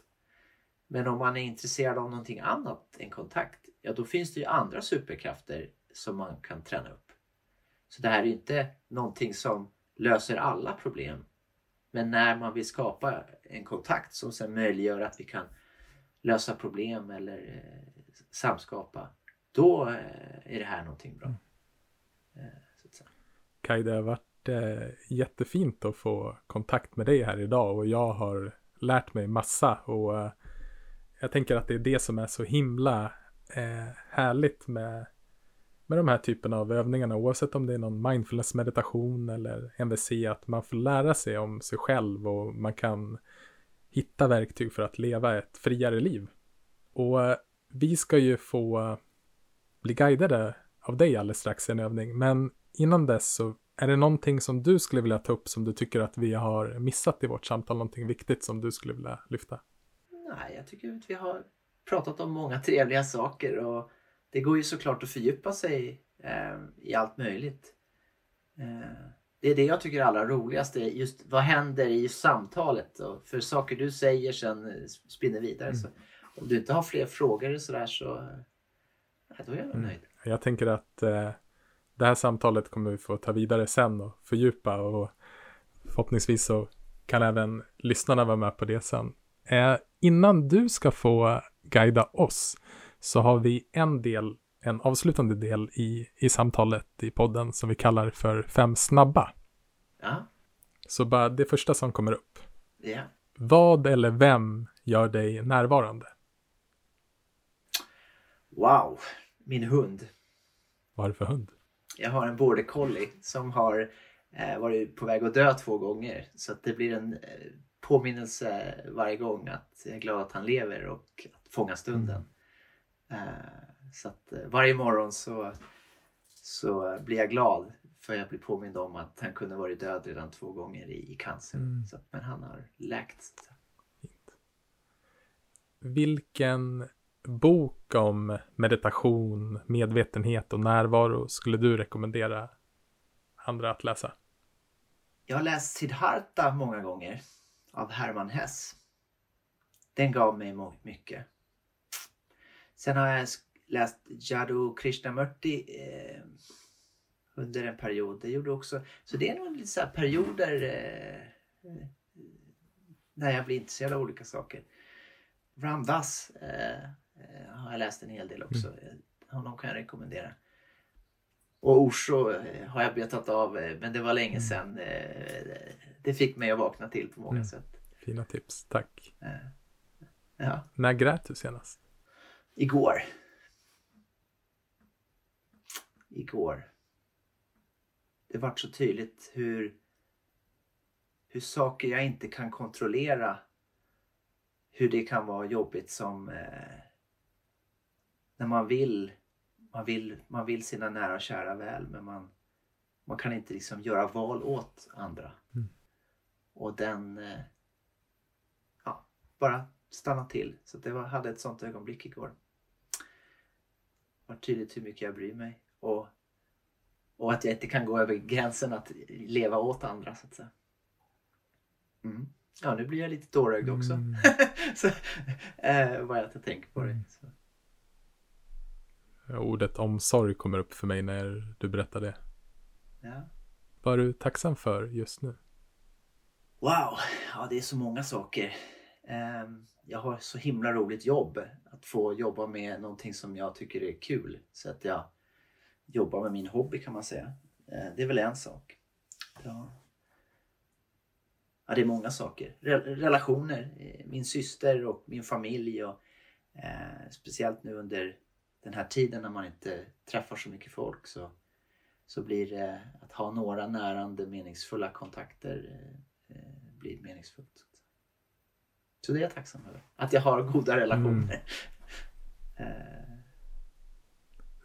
Men om man är intresserad av någonting annat än kontakt, ja då finns det ju andra superkrafter som man kan träna upp. Så det här är inte någonting som löser alla problem. Men när man vill skapa en kontakt som sen möjliggör att vi kan lösa problem eller eh, samskapa, då eh, är det här någonting bra. Eh, att säga. Kaj, det har varit eh, jättefint att få kontakt med dig här idag och jag har lärt mig massa och eh, jag tänker att det är det som är så himla eh, härligt med, med de här typerna av övningarna oavsett om det är någon mindfulness meditation eller MVC att man får lära sig om sig själv och man kan hitta verktyg för att leva ett friare liv. Och eh, vi ska ju få bli guidade av dig alldeles strax i en övning men innan dess så är det någonting som du skulle vilja ta upp som du tycker att vi har missat i vårt samtal? Någonting viktigt som du skulle vilja lyfta? Nej, jag tycker att vi har pratat om många trevliga saker och det går ju såklart att fördjupa sig eh, i allt möjligt. Eh, det är det jag tycker är allra roligast, just vad händer i samtalet? Och för saker du säger sen eh, spinner vidare. Så om du inte har fler frågor och sådär så eh, då är jag nöjd. Jag tänker att eh, det här samtalet kommer vi få ta vidare sen och fördjupa och förhoppningsvis så kan även lyssnarna vara med på det sen. Eh, innan du ska få guida oss så har vi en del, en avslutande del i, i samtalet i podden som vi kallar för fem snabba. Ja, Så bara det första som kommer upp. ja. Vad eller vem gör dig närvarande? Wow, min hund. Vad är det för hund? Jag har en border collie som har eh, varit på väg att dö två gånger. Så att det blir en eh, påminnelse varje gång att jag är glad att han lever och fånga stunden. Eh, så att eh, varje morgon så, så blir jag glad för jag blir påmind om att han kunde varit död redan två gånger i, i cancer. Mm. Så, men han har läkt. Att- Vilken bok om meditation, medvetenhet och närvaro skulle du rekommendera andra att läsa? Jag har läst Siddhartha många gånger av Hermann Hess. Den gav mig mycket. Sen har jag läst Jadu Krishnamurti eh, under en period. Det gjorde också, så det är nog lite så perioder eh, när jag blir intresserad av olika saker. Ram Dass eh, eh, har jag läst en hel del också. Eh, Honom kan jag rekommendera. Och Osho eh, har jag betat av men det var länge sedan. eh, Det fick mig att vakna till på många Mm. sätt. Fina tips, tack. Ja, När grät du senast? Igår. Igår. Det vart så tydligt hur, hur saker jag inte kan kontrollera hur det kan vara jobbigt som eh, när man vill, man vill man vill sina nära och kära väl men man, man kan inte liksom göra val åt andra. Mm. Och den eh, ja, bara stanna till. Så det var, hade ett sånt ögonblick igår. Det var tydligt hur mycket jag bryr mig. Och, och att jag inte kan gå över gränsen att leva åt andra så att säga. Mm. Ja, nu blir jag lite tårögd också. Mm. <laughs> så, eh, bara att jag tänker på det. Mm. Så. Ordet omsorg kommer upp för mig när du berättar det. Ja. Vad är du tacksam för just nu? Wow, ja det är så många saker. Ehm, jag har så himla roligt jobb. Att få jobba med någonting som jag tycker är kul. Så att jag jobbar med min hobby kan man säga. Ehm, det är väl en sak. Ja, ja det är många saker. Relationer, eh, min syster och min familj. Och, eh, speciellt nu under den här tiden när man inte träffar så mycket folk så, så blir det att ha några närande meningsfulla kontakter eh, eh, blir meningsfullt. Så det är jag tacksam över. Att jag har goda relationer. <laughs> Eh,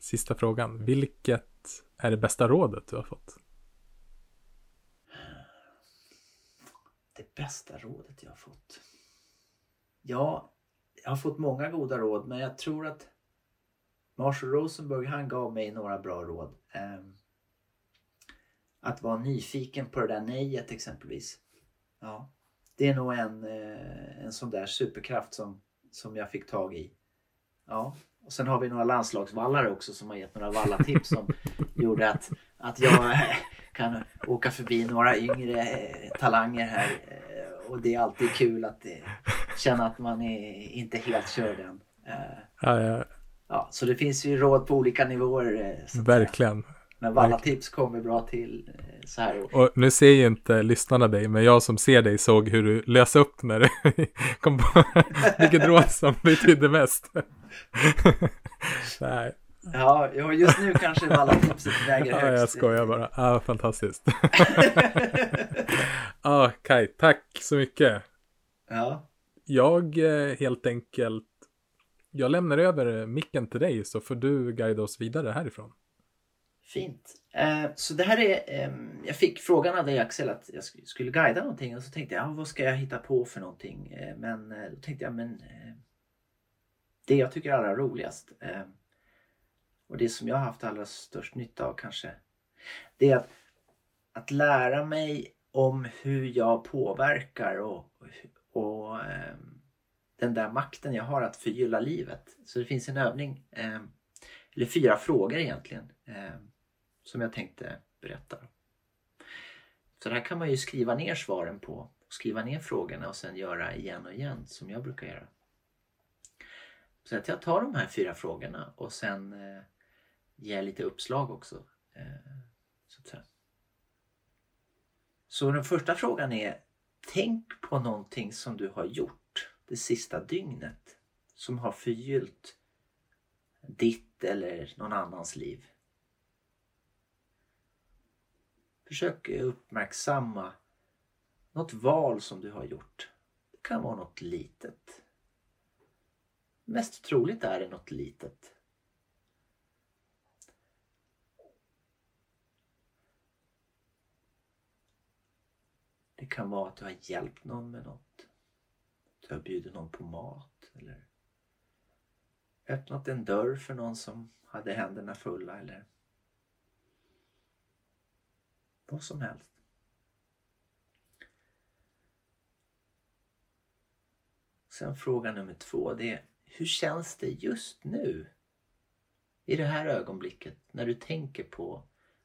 Sista frågan. Vilket är det bästa rådet du har fått? det bästa rådet jag har fått? Ja, jag har fått många goda råd men jag tror att Marshall Rosenberg han gav mig några bra råd. Ehm, att vara nyfiken på det där nejet exempelvis. Ja, det är nog en, eh, en sån där superkraft som, som jag fick tag i. Ja, och sen har vi några landslagsvallare också som har gett några vallatips som <laughs> gjorde att, att jag eh, kan åka förbi några yngre eh, talanger här. Och det är alltid kul att känna att man är inte helt körd än. Ja, ja, Ja, så det finns ju råd på olika nivåer. verkligen. Men vallatips kommer bra till eh, så här. Och nu ser ju inte lyssnarna dig, men jag som ser dig såg hur du lös upp när du <laughs> kom på <laughs> vilket råd som betydde mest. <laughs> Nej, Ja, ja, just nu kanske vallatipset väger ja, högst. jag skojar bara. Ja, fantastiskt. Ja, Kai, tack så mycket. ja, Jag eh, helt enkelt, jag lämnar över micken till dig så får du guida oss vidare härifrån fint. Eh, så det här är, eh, jag fick frågan av dig Axel att jag skulle guida någonting och så tänkte jag, vad ska jag hitta på för någonting? Eh, men eh, då tänkte jag, men eh, det jag tycker är allra roligast eh, och det som jag har haft allra störst nytta av kanske, det är att, att lära mig om hur jag påverkar och, och ehm, den där makten jag har att förgylla livet. Så det finns en övning, ehm, eller fyra frågor egentligen, ehm, som jag tänkte berätta. Så där kan man ju skriva ner svaren på, skriva ner frågorna och sen göra igen och igen som jag brukar göra. Så att jag tar de här fyra frågorna och sen eh, ger jag lite uppslag också. Eh, så, att säga. så den första frågan är Tänk på någonting som du har gjort det sista dygnet som har förgyllt ditt eller någon annans liv. Försök uppmärksamma något val som du har gjort. Det kan vara något litet. Mest troligt är det något litet. Det kan vara att du har hjälpt någon med något. Du har bjudit någon på mat eller öppnat en dörr för någon som hade händerna fulla eller vad som helst. Sen fråga nummer två det är hur känns det just nu? I det här ögonblicket när du tänker på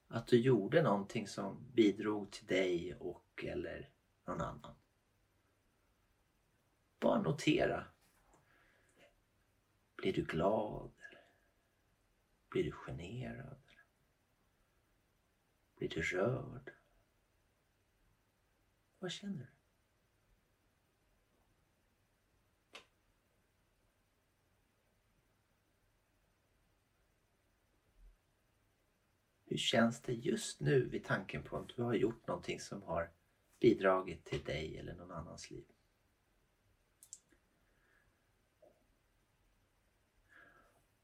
att du gjorde någonting som bidrog till dig och eller någon annan. Bara notera. Blir du glad? Blir du generad? Blir du rörd? Vad känner du? Hur känns det just nu vid tanken på att du har gjort någonting som har bidragit till dig eller någon annans liv?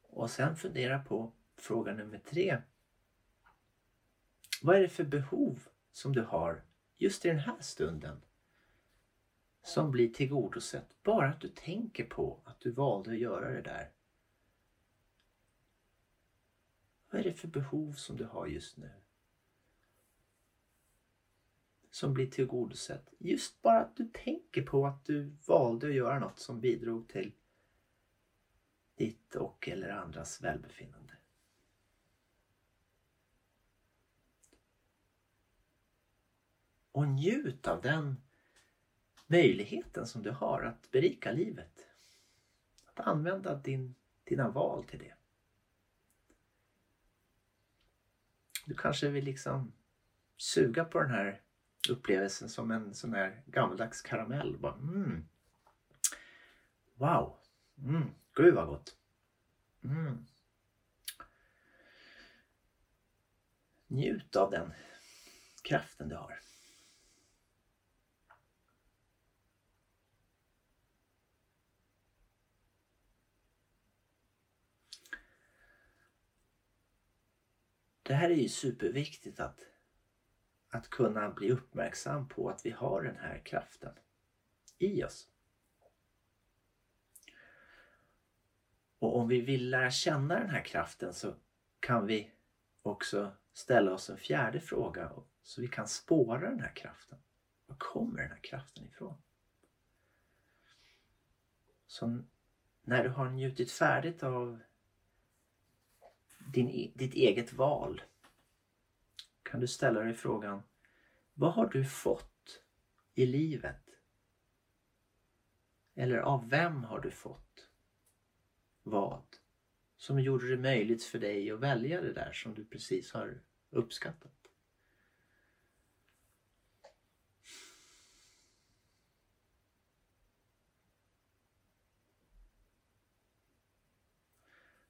Och sen fundera på fråga nummer tre. Vad är det för behov som du har just i den här stunden som blir tillgodosett bara att du tänker på att du valde att göra det där? Vad är det för behov som du har just nu? Som blir tillgodosett. Just bara att du tänker på att du valde att göra något som bidrog till ditt och eller andras välbefinnande. Och njut av den möjligheten som du har att berika livet. Att använda din, dina val till det. Du kanske vill liksom suga på den här upplevelsen som en sån här gammaldags karamell. Bara, mm. Wow! Mm. Gud vad gott! Mm. Njut av den kraften du har. Det här är ju superviktigt att, att kunna bli uppmärksam på att vi har den här kraften i oss. Och om vi vill lära känna den här kraften så kan vi också ställa oss en fjärde fråga så vi kan spåra den här kraften. Var kommer den här kraften ifrån? Så när du har njutit färdigt av din, e-, ditt eget val kan du ställa dig frågan Vad har du fått i livet? Eller av vem har du fått vad? Som gjorde det möjligt för dig att välja det där som du precis har uppskattat.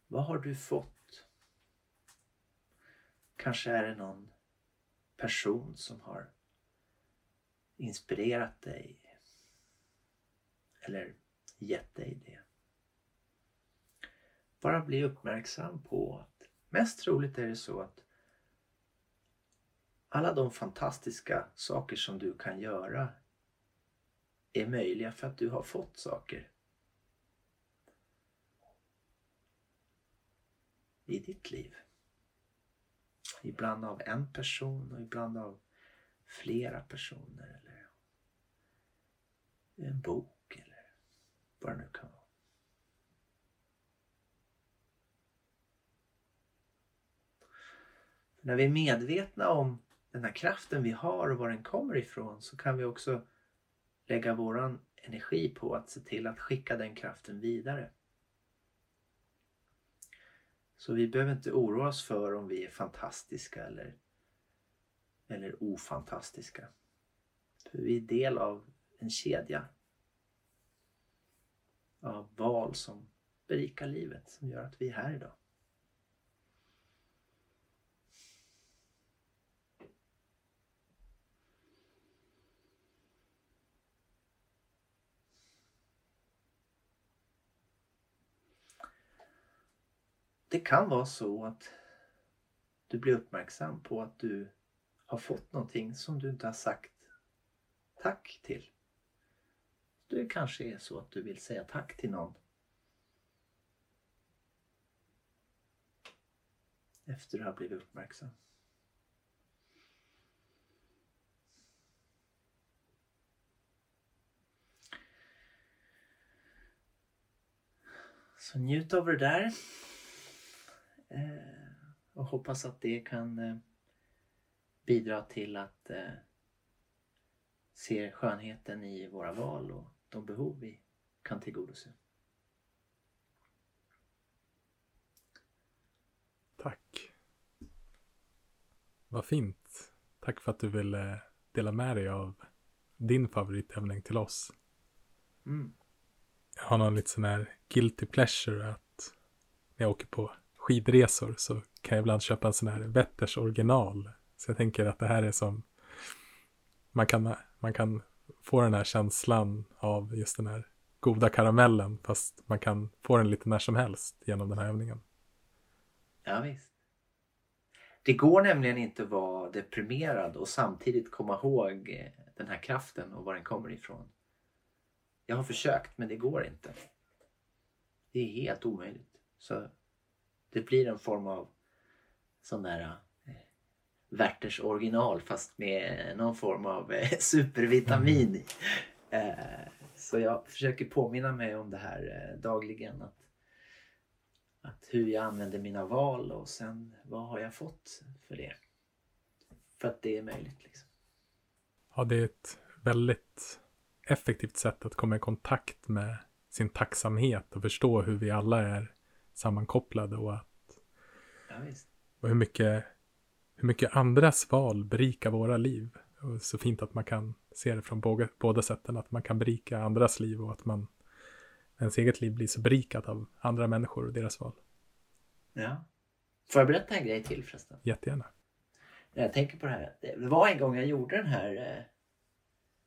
Vad har du fått? Kanske är det någon person som har inspirerat dig eller gett dig det. Bara bli uppmärksam på att mest troligt är det så att alla de fantastiska saker som du kan göra är möjliga för att du har fått saker i ditt liv. Ibland av en person och ibland av flera personer eller en bok eller vad det nu kan vara. När vi är medvetna om den här kraften vi har och var den kommer ifrån så kan vi också lägga våran energi på att se till att skicka den kraften vidare. Så vi behöver inte oroa oss för om vi är fantastiska eller, eller ofantastiska. För vi är del av en kedja av val som berikar livet, som gör att vi är här idag. Det kan vara så att du blir uppmärksam på att du har fått någonting som du inte har sagt tack till. Det kanske är så att du vill säga tack till någon. Efter du har blivit uppmärksam. Så njut av det där. Eh, och hoppas att det kan eh, bidra till att eh, se skönheten i våra val och de behov vi kan tillgodose. Tack. Vad fint. Tack för att du ville dela med dig av din favoritövning till oss. Mm. Jag har någon lite sån här guilty pleasure att när jag åker på skidresor så kan jag ibland köpa en sån här Wetters original. Så jag tänker att det här är som man kan, man kan få den här känslan av just den här goda karamellen fast man kan få den lite när som helst genom den här övningen. Ja, visst. Det går nämligen inte att vara deprimerad och samtidigt komma ihåg eh, den här kraften och var den kommer ifrån. Jag har försökt men det går inte. Det är helt omöjligt. Så det blir en form av sån där eh, Werthers original fast med någon form av eh, <laughs> supervitamin eh, så jag försöker påminna mig om det här dagligen. Att, att hur jag använder mina val och sen vad har jag fått för det. För att det är möjligt. Liksom. Ja, det är ett väldigt effektivt sätt att komma i kontakt med sin tacksamhet och förstå hur vi alla är sammankopplade och, att, Ja, och hur, mycket, hur mycket andras val berikar våra liv. Och så fint att man kan se det från båda, båda sätten, att man kan berika andras liv och att man ens eget liv blir så berikat av andra människor och deras val. Ja. Får jag berätta en grej till förresten? Jättegärna. Jag tänker på det här. Det var en gång jag gjorde den här eh,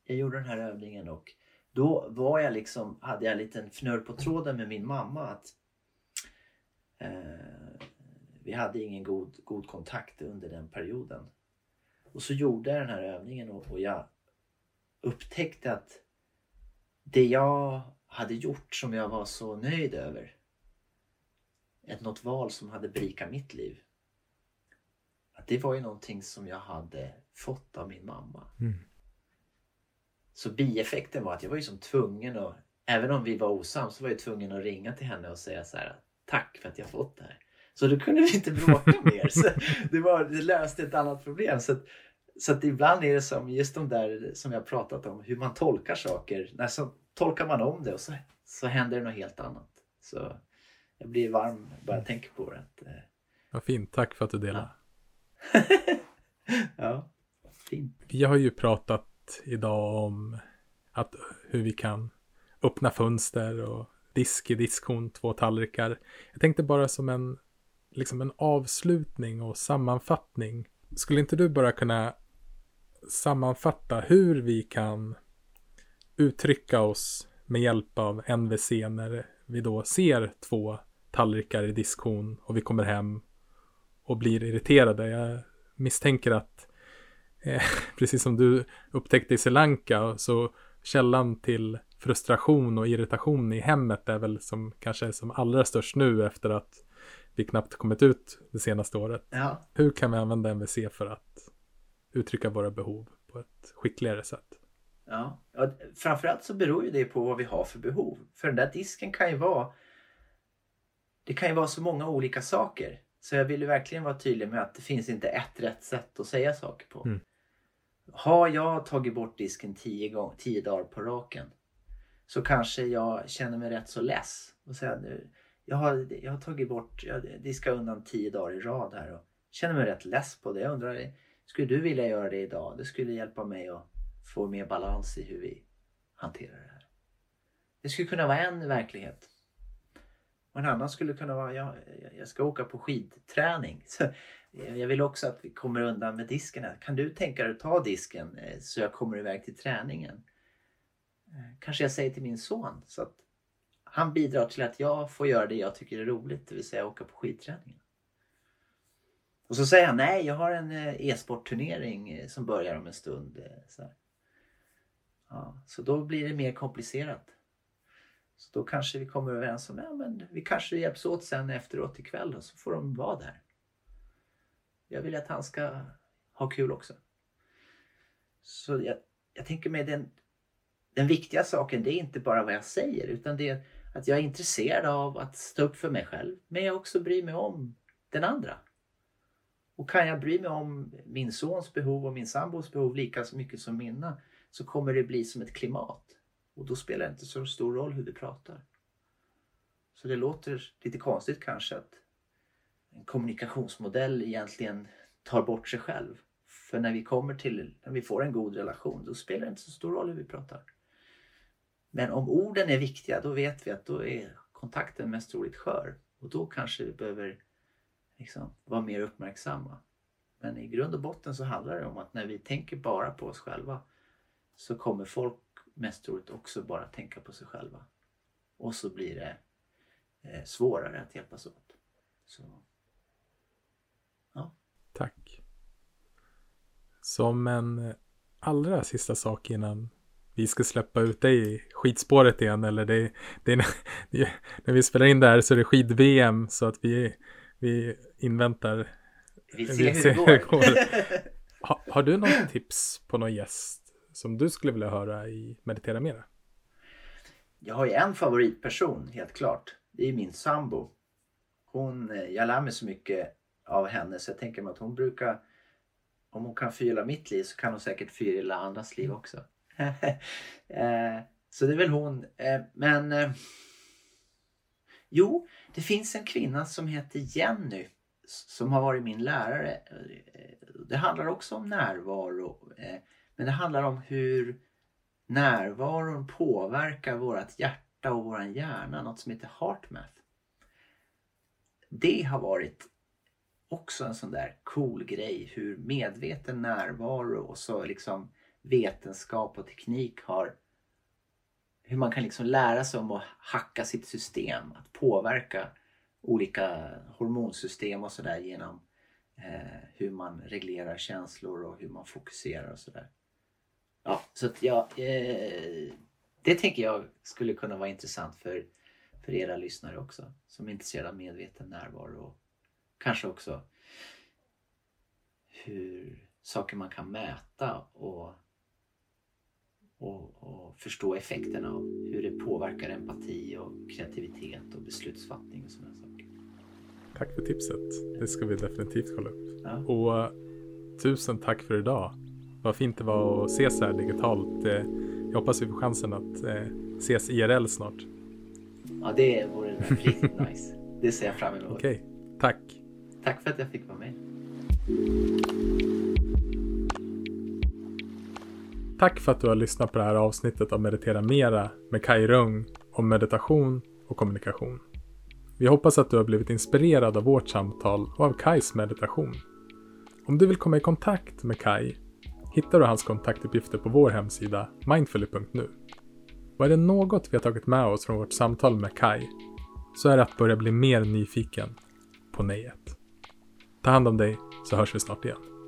Jag gjorde den här övningen och då var jag liksom, hade jag en liten fnurr på tråden med min mamma att eh, vi hade ingen god, god kontakt under den perioden. Och så gjorde jag den här övningen och, och jag upptäckte att det jag hade gjort som jag var så nöjd över. Ett något val som hade berikat mitt liv. Att det var ju någonting som jag hade fått av min mamma. Mm. Så bieffekten var att jag var ju som tvungen att, även om vi var osams, så var jag tvungen att ringa till henne och säga så här tack för att jag fått det här. Så då kunde vi inte bråka <laughs> mer. Så det, var, det löste ett annat problem. Så, att, så att ibland är det som just de där som jag pratat om, hur man tolkar saker. När så tolkar man om det och så, så händer det något helt annat. Så jag blir varm bara jag tänker på det. Att, eh, Vad fint, tack för att du delade. <laughs> ja, fint. Vi har ju pratat idag om att hur vi kan öppna fönster och disk i diskhon, två tallrikar. Jag tänkte bara som en, liksom en avslutning och sammanfattning. Skulle inte du bara kunna sammanfatta hur vi kan uttrycka oss med hjälp av NVC när vi då ser två tallrikar i diskhon och vi kommer hem och blir irriterade. Jag misstänker att eh, <laughs> precis som du upptäckte i Sri Lanka så källan till frustration och irritation i hemmet är väl som kanske är som allra störst nu efter att vi knappt kommit ut det senaste året. Ja, Hur kan vi använda MVC för att uttrycka våra behov på ett skickligare sätt? Ja, ja, framförallt så beror ju det på vad vi har för behov. För den där disken kan ju vara Det kan ju vara så många olika saker. Så jag vill ju verkligen vara tydlig med att det finns inte ett rätt sätt att säga saker på. Mm. Har jag tagit bort disken tio, gång, tio dagar på raken så kanske jag känner mig rätt så less. Och säga, nu, eh, jag, har, jag har tagit bort, jag diskar undan tio dagar i rad här och känner mig rätt less på det. Jag undrar, skulle du vilja göra det idag? Det skulle hjälpa mig att få mer balans i hur vi hanterar det här. Det skulle kunna vara en verklighet. Och en annan skulle kunna vara, ja, jag ska åka på skidträning. <laughs> Så eh, jag vill också att vi kommer undan med disken. här. Kan du tänka dig att ta disken eh, så jag kommer iväg till träningen? Eh, kanske jag säger till min son så att han bidrar till att jag får göra det jag tycker är roligt, det vill säga åka på skidträning. Och så säger han nej, jag har en eh, e-sportturnering eh, som börjar om en stund. Så, ja, så då blir det mer komplicerat. Så då kanske vi kommer överens om ja, men vi kanske hjälps åt sen efteråt ikväll och så får de vara där. Jag vill att han ska ha kul också. Så jag, jag tänker mig den, den viktiga saken det är inte bara vad jag säger utan det är att jag är intresserad av att stå upp för mig själv. Men jag också bryr mig om den andra. Och kan jag bry mig om min sons behov och min sambos behov lika så mycket som mina så kommer det bli som ett klimat. Och då spelar det inte så stor roll hur vi pratar. Så det låter lite konstigt kanske att en kommunikationsmodell egentligen tar bort sig själv. För när vi kommer till, när vi får en god relation, då spelar det inte så stor roll hur vi pratar. Men om orden är viktiga, då vet vi att då är kontakten mest troligt skör. Och då kanske vi behöver liksom vara mer uppmärksamma. Men i grund och botten så handlar det om att när vi tänker bara på oss själva så kommer folk mest troligt också bara tänka på sig själva. Och så blir det eh, svårare att hjälpas åt. Så, ja. Tack. Som en eh, allra sista sak innan vi ska släppa ut dig i skidspåret igen. Eller det, det är, när <laughs> vi spelar in det här så är det skid-VM så att vi, vi inväntar. vi ser Vi ser hur det går. <laughs> Ha, har du något tips på någon gäst som du skulle vilja höra i Meditera Mera? Jag har ju en favoritperson helt klart. Det är min sambo. Hon, eh, jag lär mig så mycket av henne så jag tänker mig att hon brukar om hon kan förgylla mitt liv så kan hon säkert förgylla andras liv också. <laughs> Eh, så det är väl hon. Eh, men eh, jo, det finns en kvinna som heter Jenny som har varit min lärare. Det handlar också om närvaro. Men det handlar om hur närvaron påverkar vårt hjärta och vår hjärna. Något som heter HeartMath. Det har varit också en sån där cool grej. Hur medveten närvaro och så liksom vetenskap och teknik har hur man kan liksom lära sig om att hacka sitt system. Att påverka olika hormonsystem och sådär genom eh, hur man reglerar känslor och hur man fokuserar och sådär. Ja, så att jag, eh, det tänker jag skulle kunna vara intressant för, för era lyssnare också. Som är intresserade av medveten närvaro och kanske också hur saker man kan mäta och, och, och förstå effekterna av hur det påverkar empati och kreativitet och beslutsfattning och sådana saker. Tack för tipset. Det ska vi definitivt kolla upp. Ja. Och eh, tusen tack för idag. Vad fint det var att ses här digitalt. Eh, Jag hoppas vi får chansen att eh, ses IRL snart. Ja, det vore riktigt <laughs> nice. Det ser jag fram emot. Okej, tack. Tack för att jag fick vara med. Tack för att du har lyssnat på det här avsnittet av Meditera Mera med Kai Rung om meditation och kommunikation. Vi hoppas att du har blivit inspirerad av vårt samtal och av Kais meditation. Om du vill komma i kontakt med Kai hittar du hans kontaktuppgifter på vår hemsida mindfully.nu. Och är det något vi har tagit med oss från vårt samtal med Kai så är det att börja bli mer nyfiken på nejet. Ta hand om dig så hörs vi snart igen.